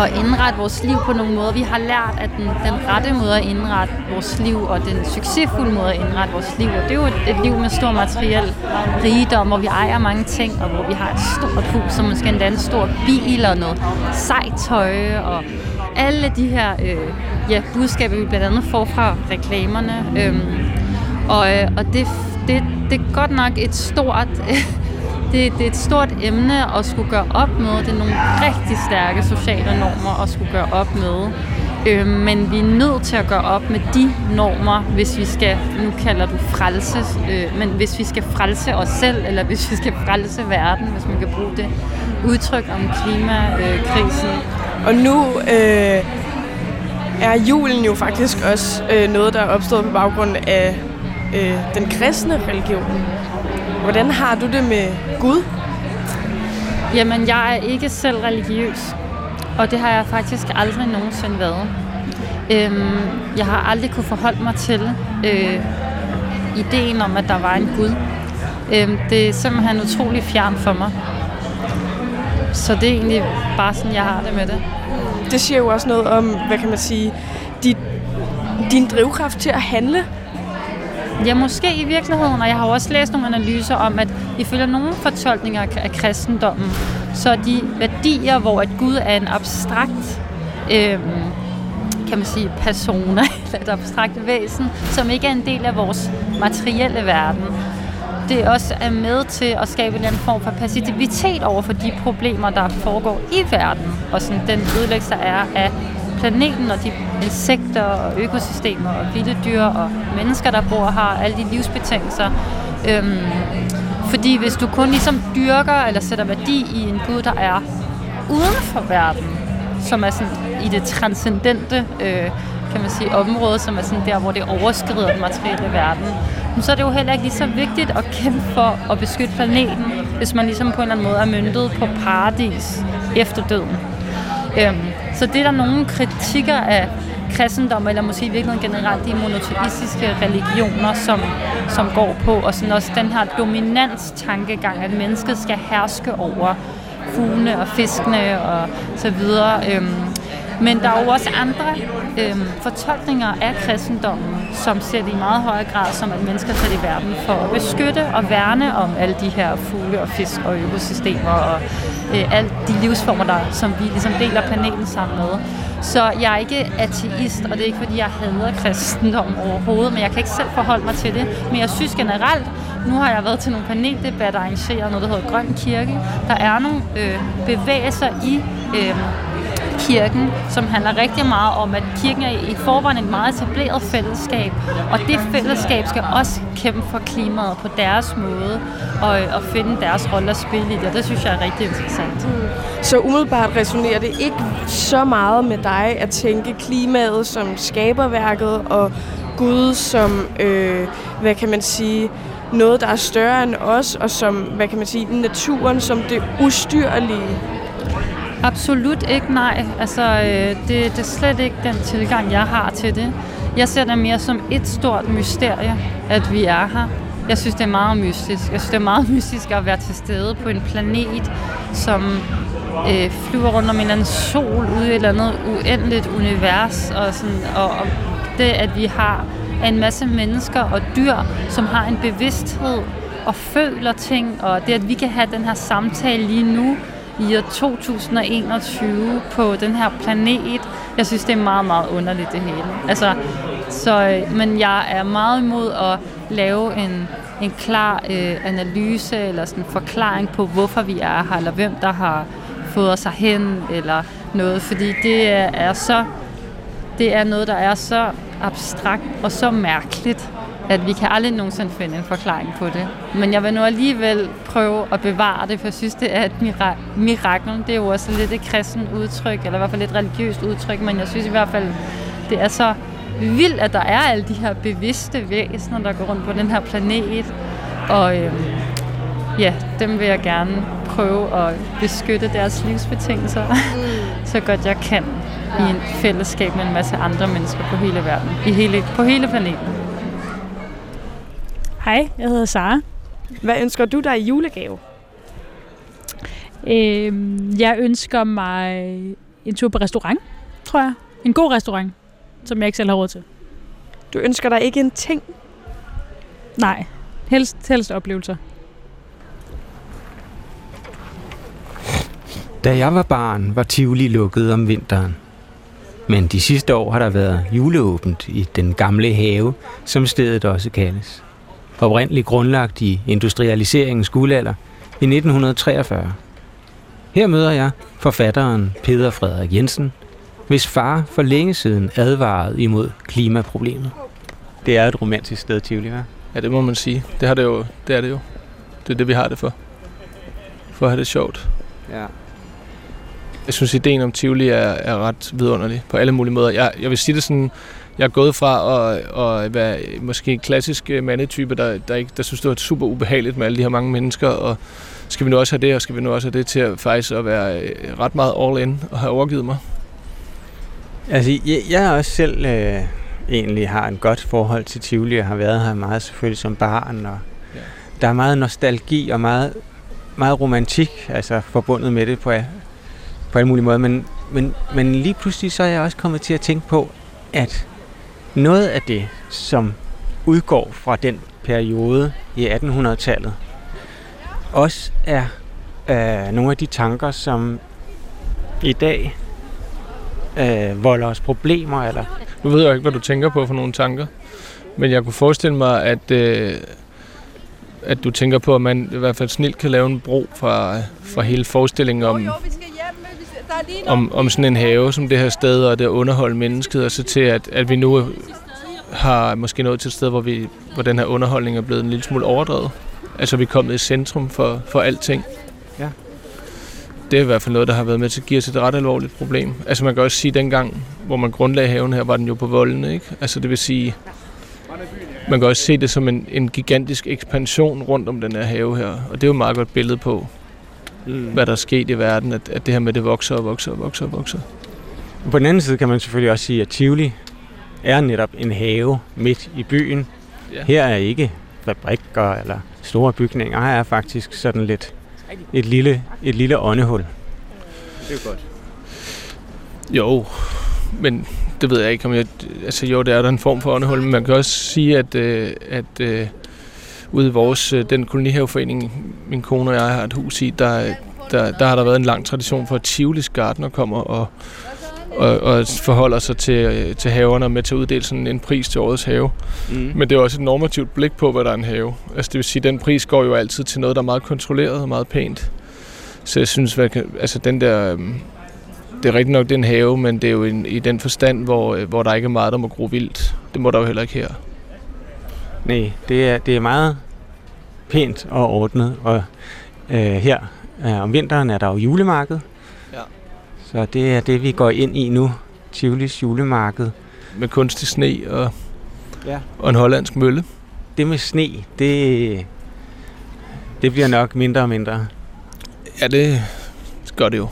at indrette vores liv på nogle måder. Vi har lært, at den, den rette måde at indrette vores liv, og den succesfulde måde at indrette vores liv, og det er jo et, et liv med stor materiel rigdom, hvor vi ejer mange ting, og hvor vi har et stort hus, som måske endda en stor bil, og noget sejt tøj, og alle de her øh, ja, budskaber, vi blandt andet får fra reklamerne. Øh, og øh, og det, det, det er godt nok et stort *laughs* det, det er et stort emne at skulle gøre op med. Det er nogle rigtig stærke sociale normer at skulle gøre op med. Øh, men vi er nødt til at gøre op med de normer, hvis vi skal, nu kalder du frelse, øh, men hvis vi skal frelse os selv, eller hvis vi skal frelse verden, hvis man kan bruge det udtryk om klimakrisen. Og nu øh, er julen jo faktisk også øh, noget, der er opstået på baggrund af øh, den kristne religion. Hvordan har du det med Gud? Jamen, jeg er ikke selv religiøs, og det har jeg faktisk aldrig nogensinde været. Øhm, jeg har aldrig kunne forholde mig til øh, ideen om, at der var en Gud. Øhm, det er simpelthen utrolig fjern for mig. Så det er egentlig bare sådan, jeg har det med det. Det siger jo også noget om, hvad kan man sige, dit, din drivkraft til at handle Ja, måske i virkeligheden, og jeg har også læst nogle analyser om, at ifølge nogle fortolkninger af kristendommen, så er de værdier, hvor at Gud er en abstrakt øh, kan man sige, persona, *laughs* eller et abstrakt væsen, som ikke er en del af vores materielle verden. Det også er med til at skabe en form for passivitet over for de problemer, der foregår i verden, og sådan den ødelæggelse, der er af planeten og de insekter og økosystemer og vilde dyr og mennesker, der bor har alle de livsbetingelser. Øhm, fordi hvis du kun ligesom dyrker eller sætter værdi i en Gud, der er uden for verden, som er sådan i det transcendente øh, kan man sige, område, som er sådan der, hvor det overskrider den materielle verden, så er det jo heller ikke lige så vigtigt at kæmpe for at beskytte planeten, hvis man ligesom på en eller anden måde er myndet på paradis efter døden. Øhm, så det er der nogle kritikker af kristendom, eller måske i virkeligheden generelt de monoteistiske religioner, som, som går på, og sådan også den her dominant tankegang, at mennesket skal herske over fuglene og fiskene og så videre. Øhm, men der er jo også andre øhm, fortolkninger af kristendommen, som ser det i meget højere grad som, at mennesker sat i verden for at beskytte og værne om alle de her fugle og fisk og økosystemer og øh, alle de livsformer, der, som vi ligesom deler planeten sammen med. Så jeg er ikke ateist, og det er ikke fordi, jeg hader kristendom overhovedet, men jeg kan ikke selv forholde mig til det. Men jeg synes generelt, nu har jeg været til nogle paneldebatter arrangeret noget, der hedder Grøn Kirke. Der er nogle øh, bevægelser i øh, kirken, som handler rigtig meget om, at kirken er i forvejen et meget etableret fællesskab, og det fællesskab skal også kæmpe for klimaet på deres måde, og, og finde deres rolle at spille i det, og det synes jeg er rigtig interessant. Mm. Så umiddelbart resonerer det ikke så meget med dig at tænke klimaet som skaberværket, og Gud som, øh, hvad kan man sige, noget, der er større end os, og som, hvad kan man sige, naturen som det ustyrlige. Absolut ikke, nej. Altså, øh, det, det er slet ikke den tilgang, jeg har til det. Jeg ser det mere som et stort mysterie, at vi er her. Jeg synes, det er meget mystisk. Jeg synes, det er meget *laughs* mystisk at være til stede på en planet, som øh, flyver rundt om en eller anden sol ude i et eller andet uendeligt univers. Og, sådan, og, og det, at vi har en masse mennesker og dyr, som har en bevidsthed og føler ting, og det, at vi kan have den her samtale lige nu, i år 2021 på den her planet. Jeg synes, det er meget, meget underligt det hele. Altså, Så, men jeg er meget imod at lave en, en klar øh, analyse eller sådan en forklaring på, hvorfor vi er her, eller hvem der har fået os hen, eller noget, fordi det er, er så det er noget, der er så abstrakt og så mærkeligt, at vi kan aldrig nogensinde finde en forklaring på det. Men jeg vil nu alligevel prøve at bevare det, for jeg synes, det er et mira- mirakel. Det er jo også lidt et kristen udtryk, eller i hvert fald et religiøst udtryk, men jeg synes i hvert fald, det er så vildt, at der er alle de her bevidste væsener, der går rundt på den her planet. Og øhm, ja, dem vil jeg gerne prøve at beskytte deres livsbetingelser *laughs* så godt jeg kan i en fællesskab med en masse andre mennesker på hele verden, i hele, på hele planeten. Hej, jeg hedder Sara. Hvad ønsker du dig i julegave? Øhm, jeg ønsker mig en tur på restaurant, tror jeg. En god restaurant, som jeg ikke selv har råd til. Du ønsker dig ikke en ting? Nej, helst, helst oplevelser. Da jeg var barn, var Tivoli lukket om vinteren. Men de sidste år har der været juleåbent i den gamle have, som stedet også kaldes. Oprindeligt grundlagt i industrialiseringens guldalder i 1943. Her møder jeg forfatteren Peter Frederik Jensen, hvis far for længe siden advarede imod klimaproblemet. Det er et romantisk sted, Tivoli, hva'? Ja, det må man sige. Det, har det, jo, det er det jo. Det er det, vi har det for. For at have det sjovt. Ja. Jeg synes, ideen om Tivoli er, er ret vidunderlig på alle mulige måder. Jeg, jeg vil sige det sådan, jeg er gået fra at, at være måske en klassisk øh, mandetype, der, der, ikke, der synes, det var super ubehageligt med alle de her mange mennesker, og skal vi nu også have det, og skal vi nu også have det til at faktisk at være øh, ret meget all in og have overgivet mig. Altså, jeg, jeg også selv øh, egentlig har en godt forhold til Tivoli, og har været her meget selvfølgelig som barn, og ja. der er meget nostalgi og meget, meget romantik altså, forbundet med det på, på alle mulige måder, men, men, men lige pludselig så er jeg også kommet til at tænke på, at noget af det, som udgår fra den periode i 1800-tallet, også er øh, nogle af de tanker, som i dag øh, volder os problemer. Eller? Nu ved jeg ikke, hvad du tænker på for nogle tanker, men jeg kunne forestille mig, at, øh, at du tænker på, at man i hvert fald snilt kan lave en bro fra, fra hele forestillingen om, om, om sådan en have som det her sted, og det underholde mennesket, og så til, at, at vi nu har måske nået til et sted, hvor, vi, hvor den her underholdning er blevet en lille smule overdrevet. Altså vi er kommet i centrum for, for alting. Ja. Det er i hvert fald noget, der har været med til at give os et ret alvorligt problem. Altså man kan også sige, at dengang, hvor man grundlagde haven her, var den jo på voldene, ikke? Altså det vil sige, man kan også se det som en, en gigantisk ekspansion rundt om den her have her. Og det er jo et meget godt billede på, mm. hvad der er sket i verden, at, at det her med det vokser og vokser og vokser og vokser. På den anden side kan man selvfølgelig også sige, at Tivoli er netop en have midt i byen. Ja. Her er ikke fabrikker eller store bygninger. Her er faktisk sådan lidt et lille, et lille åndehul. Det er godt. Jo, men det ved jeg ikke, om jeg... Altså jo, det er der en form for åndehul, men man kan også sige, at, øh, at øh, ude i vores, øh, den kolonihaveforening, min kone og jeg har et hus i, der, der, der har der været en lang tradition for, at Tivolis Gardner kommer og, og, og forholder sig til, til haverne og med til at uddele sådan en pris til årets have. Mm. Men det er også et normativt blik på, hvad der er en have. Altså det vil sige, at den pris går jo altid til noget, der er meget kontrolleret og meget pænt. Så jeg synes, at altså den der... Øhm, det er rigtig nok, det er en have, men det er jo en, i den forstand, hvor, hvor der ikke er meget, der må gro vildt. Det må der jo heller ikke her. Nej, det er, det er meget pænt og ordnet, og øh, her øh, om vinteren er der jo julemarked. Ja. Så det er det, vi går ind i nu. Tivolis julemarked. Med kunstig sne og, ja. og en hollandsk mølle. Det med sne, det, det bliver nok mindre og mindre. Ja, det gør det jo.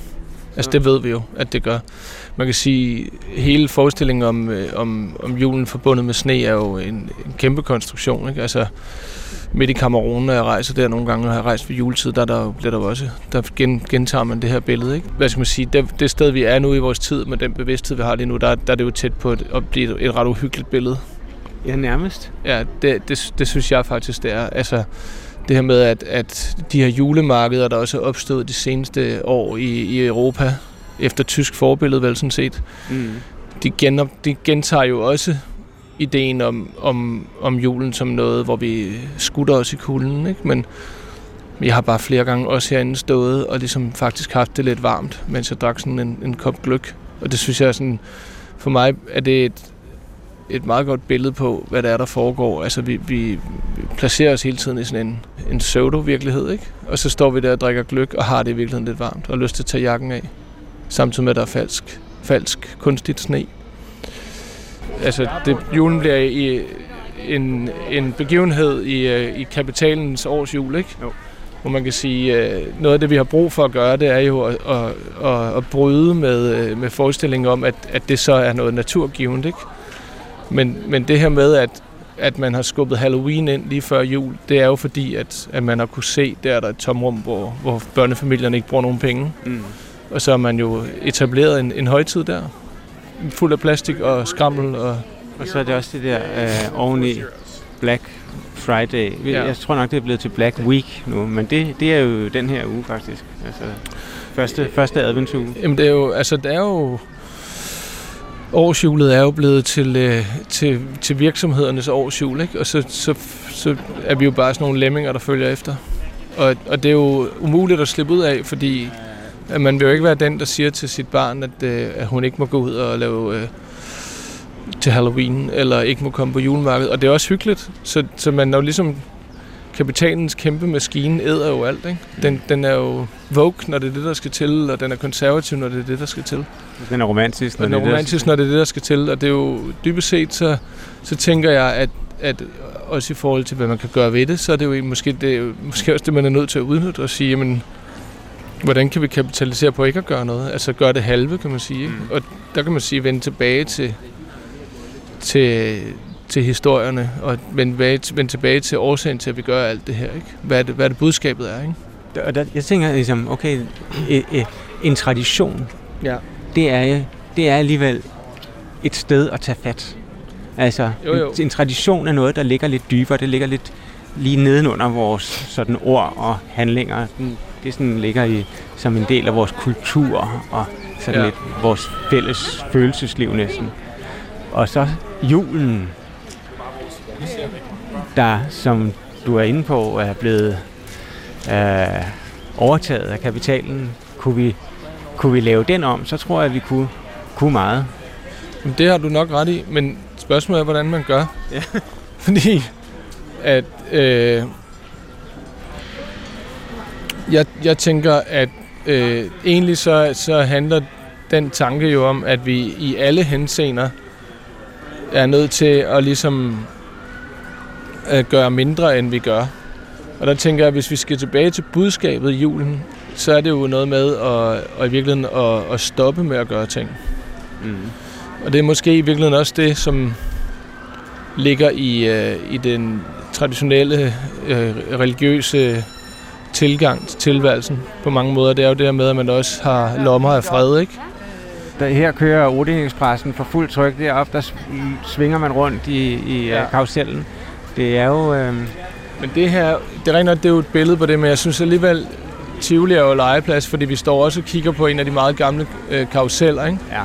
Altså det ved vi jo, at det gør. Man kan sige, hele forestillingen om, øh, om, om julen forbundet med sne er jo en, en kæmpe konstruktion. Ikke? Altså midt i Kamerun, når jeg rejser der nogle gange, og har rejst ved juletid, der, der bliver der også, der gen, gentager man det her billede. Ikke? Hvad skal man sige, det, det sted, vi er nu i vores tid, med den bevidsthed, vi har lige nu, der, der er det jo tæt på et, at blive et, et ret uhyggeligt billede. Ja, nærmest. Ja, det, det, det synes jeg faktisk, det er. Altså, det her med, at, at de her julemarkeder, der også er opstået de seneste år i, i Europa, efter tysk forbillede vel sådan set, mm. de, gen, de gentager jo også ideen om, om, om julen som noget, hvor vi skutter os i kulden, ikke? men jeg har bare flere gange også herinde stået og ligesom faktisk haft det lidt varmt, mens jeg drak sådan en, en kop gløk. Og det synes jeg er sådan, for mig er det et, et meget godt billede på, hvad der er, der foregår. Altså, vi, vi, placerer os hele tiden i sådan en, en pseudo-virkelighed, ikke? Og så står vi der og drikker gløk og har det i virkeligheden lidt varmt og lyst til at tage jakken af. Samtidig med, at der er falsk, falsk kunstigt sne. Altså, det, julen bliver i en, en begivenhed i, øh, i kapitalens års jul, ikke? Jo. Hvor man kan sige, øh, noget af det, vi har brug for at gøre, det er jo at, at, at, at bryde med, øh, med forestillingen om, at, at det så er noget naturgivet, ikke? Men, men det her med, at, at man har skubbet Halloween ind lige før jul, det er jo fordi, at, at man har kunne se, der er der et tomrum, hvor, hvor børnefamilierne ikke bruger nogen penge. Mm. Og så har man jo etableret en, en højtid der, fuld af plastik og skrammel. Og, og så er det også det der øh, oveni Black Friday. Ja. Jeg tror nok, det er blevet til Black Week nu, men det, det er jo den her uge faktisk. Altså første, første adventsuge. Jamen det er jo, altså det er jo årsjulet er jo blevet til, øh, til, til virksomhedernes årsjul, ikke? og så, så, så er vi jo bare sådan nogle lemminger, der følger efter. Og, og det er jo umuligt at slippe ud af, fordi man vil jo ikke være den, der siger til sit barn, at, øh, at hun ikke må gå ud og lave øh, til Halloween, eller ikke må komme på julemarkedet. Og det er også hyggeligt, så, så man er jo ligesom kapitalens kæmpe maskine æder jo alt. Ikke? Den, den er jo vogue, når det er det, der skal til, og den er konservativ, når det er det, der skal til. Den er romantisk, når, den er det, romantisk, når det er det, der skal til. Og det er jo dybest set, så, så tænker jeg, at, at også i forhold til, hvad man kan gøre ved det, så er det jo måske, det måske også det, man er nødt til at udnytte og sige, jamen, hvordan kan vi kapitalisere på ikke at gøre noget? Altså gøre det halve, kan man sige. Ikke? Mm. Og der kan man sige, vende tilbage til, til, til historierne, og vende, vende tilbage til årsagen til, at vi gør alt det her. Ikke? Hvad, er det, hvad er det budskabet er, ikke? Og der, jeg tænker ligesom, okay, en tradition, ja. det, er, det er alligevel et sted at tage fat. Altså, jo, jo. En, en tradition er noget, der ligger lidt dybere, det ligger lidt lige nedenunder vores sådan ord og handlinger. Det sådan ligger i, som en del af vores kultur og sådan ja. lidt vores fælles følelsesliv næsten. Og så julen, der, som du er inde på, er blevet øh, overtaget af kapitalen. Kunne vi, kunne vi lave den om, så tror jeg, at vi kunne, kunne meget. Det har du nok ret i, men spørgsmålet er, hvordan man gør. Ja. *laughs* Fordi at øh, jeg, jeg tænker, at øh, egentlig så, så handler den tanke jo om, at vi i alle henseender er nødt til at ligesom at gøre mindre, end vi gør. Og der tænker jeg, at hvis vi skal tilbage til budskabet i julen, så er det jo noget med at, at i virkeligheden at, at stoppe med at gøre ting. Mm. Og det er måske i virkeligheden også det, som ligger i, uh, i den traditionelle uh, religiøse tilgang til tilværelsen på mange måder. Det er jo det her med, at man også har lommer af fred, ikke? Der, her kører Odin Expressen for fuld tryk deroppe, der svinger man rundt i, i ja. karusellen. Det er jo... Øh... Men det her, det er det er jo et billede på det, men jeg synes alligevel, Tivoli er jo legeplads, fordi vi står også og kigger på en af de meget gamle øh, karuseller, ikke? Ja.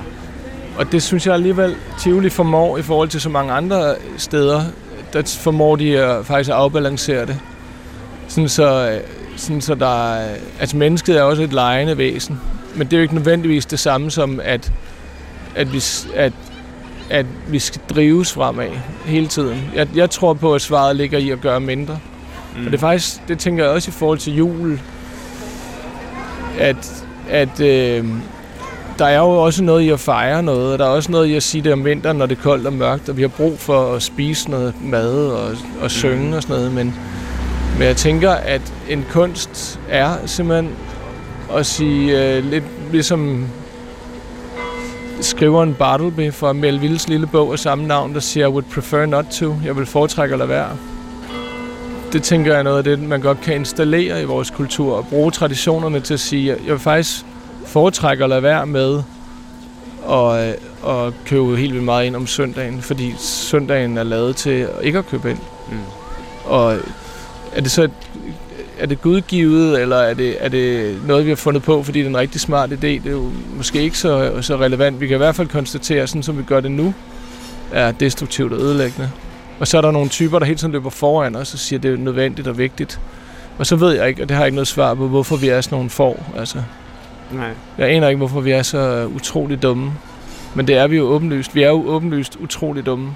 Og det synes jeg alligevel, Tivoli formår i forhold til så mange andre steder, der formår de at faktisk at afbalancere det. Sådan så, øh, sådan så der altså mennesket er også et lejende væsen, men det er jo ikke nødvendigvis det samme som, at, at, vi, at, at vi skal drives fremad hele tiden. Jeg, jeg tror på, at svaret ligger i at gøre mindre. Mm. Og det er faktisk, det tænker jeg også i forhold til jul, at, at øh, der er jo også noget i at fejre noget, og der er også noget i at sige det om vinteren, når det er koldt og mørkt, og vi har brug for at spise noget mad og, og synge og sådan noget, men, men jeg tænker, at en kunst er simpelthen at sige øh, lidt ligesom skriveren Bartleby fra Melvilles lille bog af samme navn, der siger, I would prefer not to. Jeg vil foretrække at lade være. Det tænker jeg er noget af det, man godt kan installere i vores kultur og bruge traditionerne til at sige, jeg vil faktisk foretrække at lade være med at, øh, at købe helt vildt meget ind om søndagen, fordi søndagen er lavet til ikke at købe ind. Mm. Og er det så et er det gudgivet, eller er det, er det noget, vi har fundet på, fordi det er en rigtig smart idé? Det er jo måske ikke så, så relevant. Vi kan i hvert fald konstatere, sådan som vi gør det nu, er destruktivt og ødelæggende. Og så er der nogle typer, der hele tiden løber foran os og siger, at det er nødvendigt og vigtigt. Og så ved jeg ikke, og det har jeg ikke noget svar på, hvorfor vi er sådan nogle får. Altså, Nej. jeg aner ikke, hvorfor vi er så utrolig dumme. Men det er vi jo åbenlyst. Vi er jo åbenlyst utrolig dumme.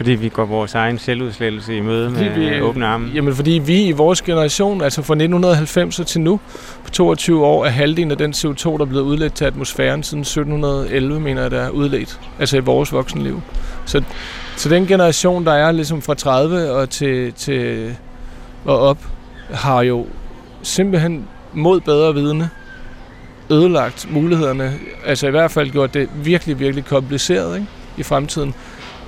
Fordi vi går vores egen selvudslettelse i møde med vi, åbne arme. Jamen fordi vi i vores generation, altså fra 1990 til nu, på 22 år, er halvdelen af den CO2, der er blevet udledt til atmosfæren siden 1711, mener jeg, der er udledt. Altså i vores voksenliv. Så, så den generation, der er ligesom fra 30 og til, til og op, har jo simpelthen mod bedre vidne ødelagt mulighederne. Altså i hvert fald gjort det virkelig, virkelig kompliceret ikke? i fremtiden.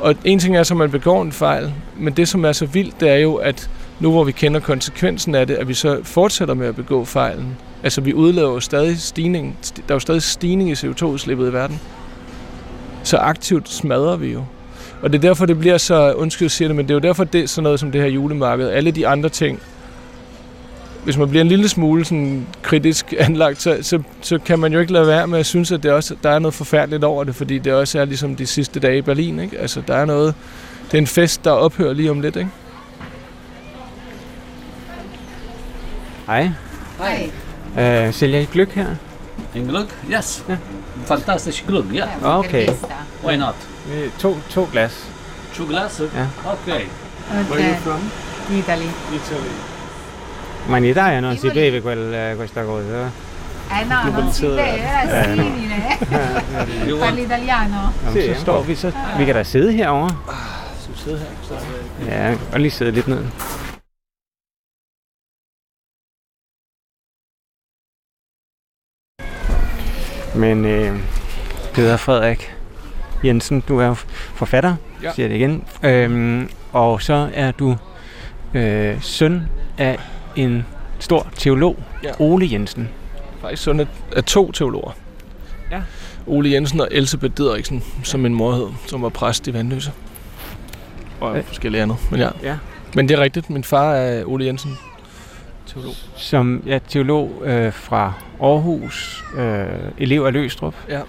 Og en ting er så, at man begår en fejl, men det, som er så vildt, det er jo, at nu hvor vi kender konsekvensen af det, at vi så fortsætter med at begå fejlen. Altså vi udlader jo stadig stigning, der er jo stadig stigning i CO2-udslippet i verden. Så aktivt smadrer vi jo. Og det er derfor, det bliver så, undskyld siger det, men det er jo derfor, det er sådan noget som det her julemarked. Alle de andre ting, hvis man bliver en lille smule sådan kritisk *laughs* anlagt, så, så, så kan man jo ikke lade være med at synes, at det også, der er noget forfærdeligt over det, fordi det også er ligesom de sidste dage i Berlin. Ikke? Altså, der er noget, det er en fest, der ophører lige om lidt. Ikke? Hej. Hi. Øh, sælger I gløk her? En gløgg? Yes. Fantastisk gløgg, ja. Okay. Why not? Øh, To, to glas. Two glasses? Ja. Okay. Where are you from? Italy. Italy. Ma in Italia non si beve quel, eh, questa cosa? Eh no, non si beve, è Eh, no. simile. Want- *laughs* Parli italiano? Jamen, så står vi så. Vi kan da sidde herovre. Skal vi sidde her? Ja, jeg kan godt lige sidde lidt ned. Men øh, Peter Frederik Jensen, du er forfatter, Ja. siger det igen. Øhm, og så er du øh, søn af en stor teolog, Ja. Ole Jensen. Faktisk sådan af to teologer. Ja. Ole Jensen og Elisabeth Didriksen, som min mor hed, som var præst i Vandløse. Og Ja. forskellige andet. Men ja. Ja. Men det er rigtigt. Min far er Ole Jensen, teolog. Som er teolog øh, fra Aarhus, øh, elev af Løstrup. Ja.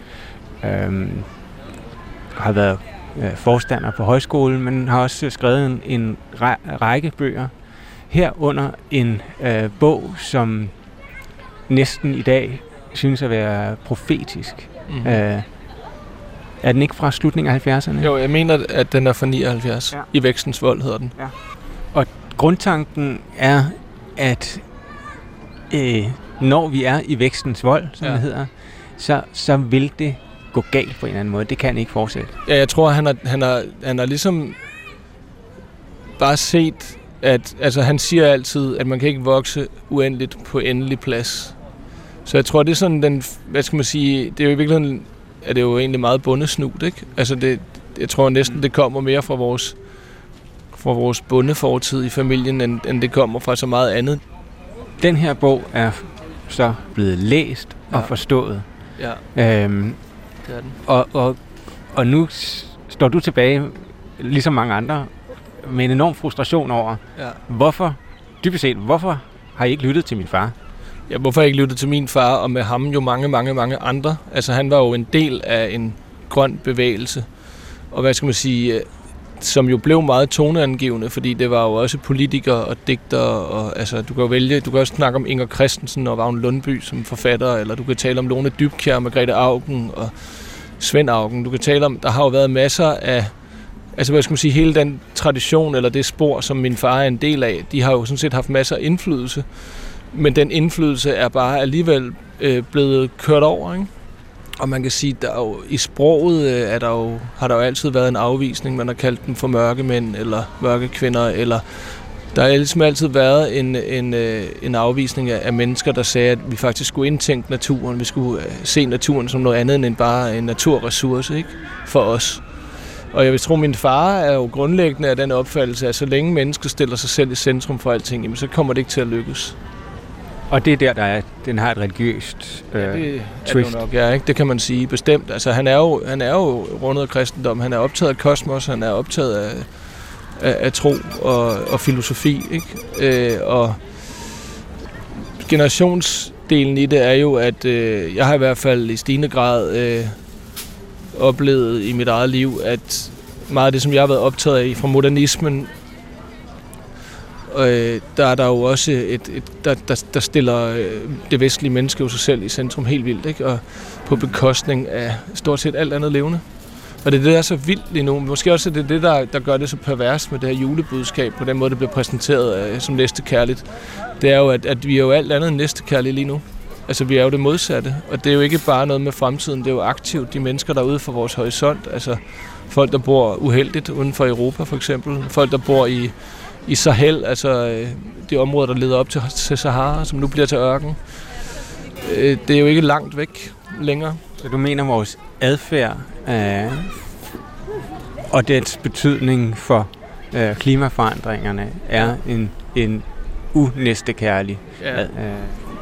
Øhm, har været øh, forstander på højskolen, men har også skrevet en, en ræ- række bøger. Herunder en øh, bog, som næsten i dag synes at være profetisk. Mhm. Øh, er den ikke fra slutningen af 70'erne? Jo, jeg mener, at den er fra 79. Ja. I Vækstens Vold hedder den. Ja. Og grundtanken er, at øh, når vi er i vækstens vold, som ja. det hedder, så, så vil det gå galt på en eller anden måde. Det kan ikke fortsætte. Ja, jeg tror, han har, han har, han har ligesom bare set, at altså, han siger altid, at man kan ikke vokse uendeligt på endelig plads. Så jeg tror, det er sådan den, hvad skal man sige, det er jo i virkeligheden, er det jo egentlig meget bundesnut, ikke? Altså det, jeg tror næsten, det kommer mere fra vores, fra vores bundefortid i familien, end, end det kommer fra så meget andet. Den her bog er så blevet læst og Ja. forstået. Ja. Øhm, Det er den. og, og, og nu står du tilbage, ligesom mange andre, med en enorm frustration over, Ja. hvorfor, dybest set, hvorfor har I ikke lyttet til min far? Ja, hvorfor har ikke lyttet til min far, og med ham jo mange, mange, mange andre? Altså, han var jo en del af en grøn bevægelse, og hvad skal man sige, øh, som jo blev meget toneangivende, fordi det var jo også politikere og digtere, og altså, du kan jo vælge, du kan også snakke om Inger Christensen og Vagn Lundby som forfatter, eller du kan tale om Lone Dybkjær, Margrethe Augen og Svend Augen. Du kan tale om, der har jo været masser af, altså hvad skal man sige, hele den tradition, eller det spor, som min far er en del af, de har jo sådan set haft masser af indflydelse, men den indflydelse er bare alligevel øh, blevet kørt over, ikke? Og man kan sige, der er jo, i sproget øh, er der jo, har der jo altid været en afvisning. Man har kaldt dem for mørke mænd, eller mørke kvinder, eller der har ligesom altid været en, en, øh, en afvisning af, mennesker, der sagde, at vi faktisk skulle indtænke naturen. Vi skulle øh, se naturen som noget andet end bare en naturressource ikke? for os. Og jeg vil tro, at min far er jo grundlæggende af den opfattelse, at så længe mennesker stiller sig selv i centrum for alting, jamen, så kommer det ikke til at lykkes. Og det er der, der er, den har et religiøst øh, Det er det twist. jo nok, ja, ikke? Det kan man sige bestemt. Altså, han er jo, han er jo rundet af kristendom. Han er optaget af kosmos. Han er optaget af, af, af tro og, og filosofi, ikke? Øh, og generationsdelen i det er jo, at øh, jeg har i hvert fald i stigende grad øh, oplevet i mit eget liv, at meget af det, som jeg har været optaget af fra modernismen, øh, der er der jo også et, et der, der, der stiller øh, det vestlige menneske jo sig selv i centrum helt vildt, ikke? og på bekostning af stort set alt andet levende. Og det er det, der er så vildt lige nu. Måske også det er det, der, der gør det så pervers med det her julebudskab, på den måde, det bliver præsenteret øh, som næstekærligt. Det er jo, at, at vi er jo alt andet end næstekærlige lige nu. Altså, vi er jo det modsatte. Og det er jo ikke bare noget med fremtiden, det er jo aktivt de mennesker, der er ude for vores horisont. Altså, folk, der bor uheldigt uden for Europa, for eksempel. Folk, der bor i, i Sahel, altså øh, de områder, der leder op til, til Sahara, som nu bliver til ørken. Øh, det er jo ikke langt væk længere. Så du mener, vores adfærd øh, og dets betydning for øh, klimaforandringerne er en, en unæstekærlig Ja. Øh.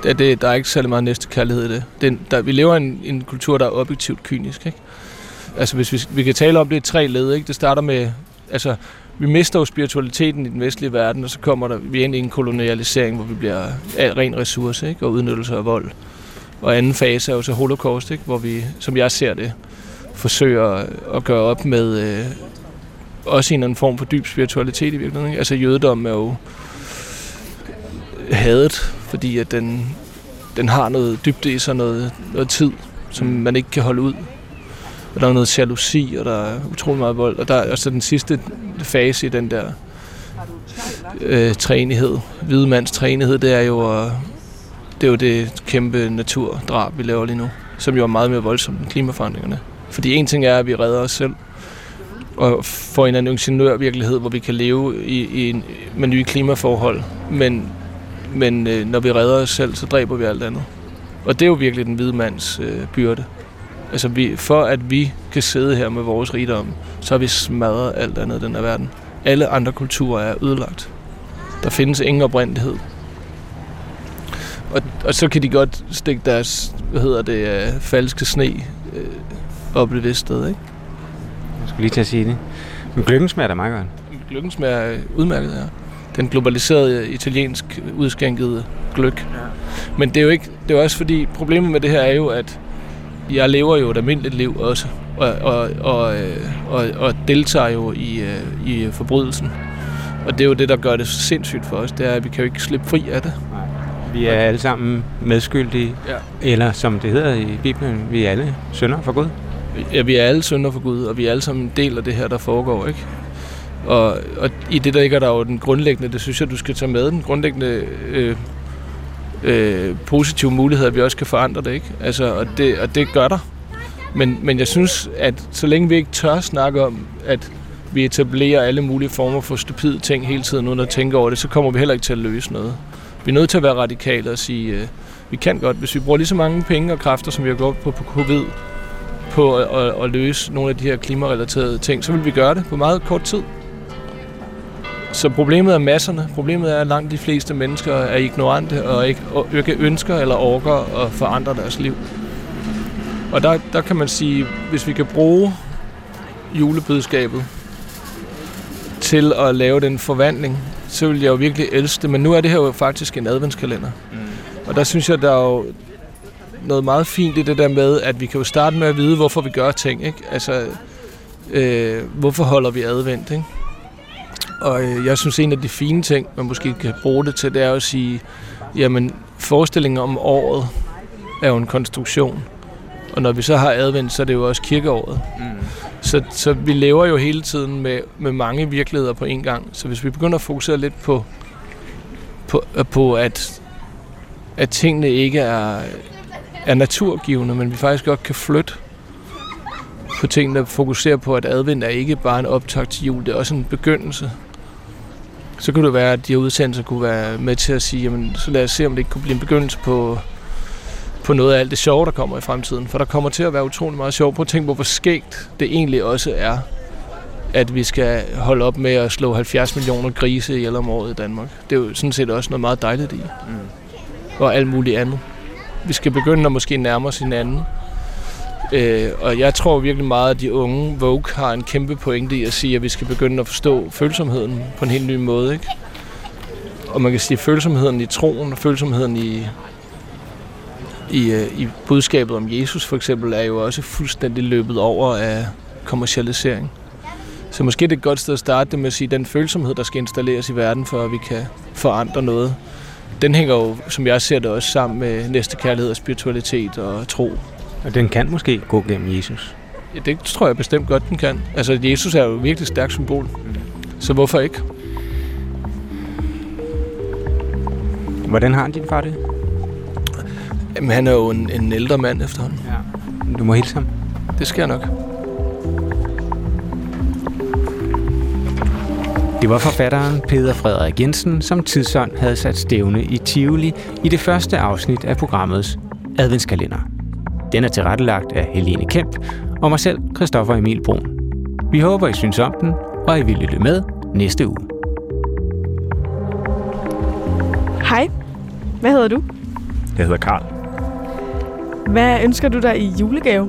Det, det, der er ikke særlig meget næste kærlighed i det. det der, vi lever i en, en kultur, der er objektivt kynisk. Ikke? Altså, hvis vi, vi kan tale om det i tre led. Ikke? Det starter med... Altså, vi mister jo spiritualiteten i den vestlige verden, og så kommer der, vi ind i en kolonialisering, hvor vi bliver af ren ressource ikke? og udnyttelse af vold. Og anden fase er jo så holocaust, ikke? hvor vi, som jeg ser det, forsøger at gøre op med øh, også en eller anden form for dyb spiritualitet i virkeligheden. Ikke? Altså jødedommen er jo hadet, fordi at den, den har noget dybde i sig, noget, noget tid, som man ikke kan holde ud. Og der er noget jalousi, og der er utrolig meget vold. Og der er altså den sidste fase i den der øh, træenighed, hvide mands træenighed, det er jo at, det er jo det kæmpe naturdrab, vi laver lige nu, som jo er meget mere voldsomt end klimaforandringerne. Fordi en ting er, at vi redder os selv, og får en anden ingeniørvirkelighed, hvor vi kan leve i, i en, med nye klimaforhold. Men, men øh, når vi redder os selv, så dræber vi alt andet. Og det er jo virkelig den hvide mands øh, byrde. Altså vi, for at vi kan sidde her med vores rigdom, så har vi smadret alt andet i den her verden. Alle andre kulturer er ødelagt. Der findes ingen oprindelighed. Og, og så kan de godt stikke deres, hvad hedder det, øh, falske sne øh, op i det sted, ikke? Jeg skulle lige til at sige det. Men gløggen smager da meget godt. Gløggen smager udmærket, ja. Den globaliserede italiensk udskænkede gløk. Ja. Men det er jo ikke, det er også fordi, problemet med det her er jo, at jeg lever jo et almindeligt liv også, og, og, og, øh, og, og deltager jo i, øh, i forbrydelsen. Og det er jo det, der gør det så sindssygt for os, det er, at vi kan jo ikke slippe fri af det. Vi er alle sammen medskyldige, Ja. eller som det hedder i Bibelen, vi er alle sønder for Gud. Ja, vi er alle sønder for Gud, og vi er alle sammen en del af det her, der foregår, ikke? Og, og i det der ligger der jo den grundlæggende, det synes jeg, du skal tage med, den grundlæggende øh, øh, positive mulighed, at vi også kan forandre det, ikke? Altså, og det, og det gør der. Men, men jeg synes, at så længe vi ikke tør snakke om, at vi etablerer alle mulige former for stupide ting hele tiden, uden at tænke over det, så kommer vi heller ikke til at løse noget. Vi er nødt til at være radikale og sige, øh, vi kan godt, hvis vi bruger lige så mange penge og kræfter, som vi har gjort på, på covid, på at, at, at løse nogle af de her klimarelaterede ting, så vil vi gøre det på meget kort tid. Så problemet er masserne. Problemet er, at langt de fleste mennesker er ignorante og ikke, og ikke ønsker eller orker at forandre deres liv. Og der, der kan man sige, hvis vi kan bruge julebudskabet til at lave den forvandling, så vil jeg jo virkelig elske det. Men nu er det her jo faktisk en adventskalender. Mm. Og der synes jeg, der er jo noget meget fint i det der med, at vi kan jo starte med at vide, hvorfor vi gør ting. Ikke? Altså, øh, hvorfor holder vi advent? Ikke? Og øh, jeg synes, en af de fine ting, man måske kan bruge det til, det er at sige, jamen, forestillingen om året er jo en konstruktion. Og når vi så har advent, så er det jo også kirkeåret. Mm. Så, så vi lever jo hele tiden med, med mange virkeligheder på en gang. Så hvis vi begynder at fokusere lidt på, på, på at, at tingene ikke er, er naturgivende, men vi faktisk godt kan flytte på tingene, der fokuserer på, at advent er ikke bare en optag til jul, det er også en begyndelse. Så kunne det være, at de her udsendelser kunne være med til at sige, jamen, så lad os se, om det ikke kunne blive en begyndelse på, på noget af alt det sjove, der kommer i fremtiden. For der kommer til at være utrolig meget sjov. Prøv at tænke på, hvor skægt det egentlig også er, at vi skal holde op med at slå 70 millioner grise ihjel om året i Danmark. Det er jo sådan set også noget meget dejligt i. Mm. Og alt muligt andet. Vi skal begynde at måske nærme os hinanden. Øh, og jeg tror virkelig meget, at de unge Vogue har en kæmpe pointe i at sige, at vi skal begynde at forstå følsomheden på en helt ny måde. Ikke? Og man kan sige, at følsomheden i troen og følsomheden i, i, øh, i budskabet om Jesus for eksempel, er jo også fuldstændig løbet over af kommercialisering. Så måske det er et godt sted at starte det med at sige, at den følsomhed, der skal installeres i verden, for at vi kan forandre noget, den hænger jo, som jeg ser det, også sammen med næstekærlighed og spiritualitet og tro. Og den kan måske gå gennem Jesus. Ja, det tror jeg bestemt godt, den kan. Altså, Jesus er jo et virkelig stærkt symbol. Så hvorfor ikke? Hvordan har din far det? Jamen, han er jo en, en ældre mand efterhånden. Ja. Du må hilse ham. Det skal jeg nok. Det var forfatteren Peter Frederik Jensen, som tidsånd havde sat stævne i Tivoli i det første afsnit af programmets adventskalender. Den er tilrettelagt af Helene Kemp og mig selv, Christoffer Emil Brun. Vi håber, I synes om den, og I vil lytte med næste uge. Hej. Hvad hedder du? Jeg hedder Karl. Hvad ønsker du dig i julegave?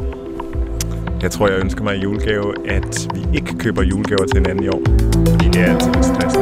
Jeg tror, jeg ønsker mig i julegave, at vi ikke køber julegaver til hinanden i år. Fordi det er altid lidt stressende.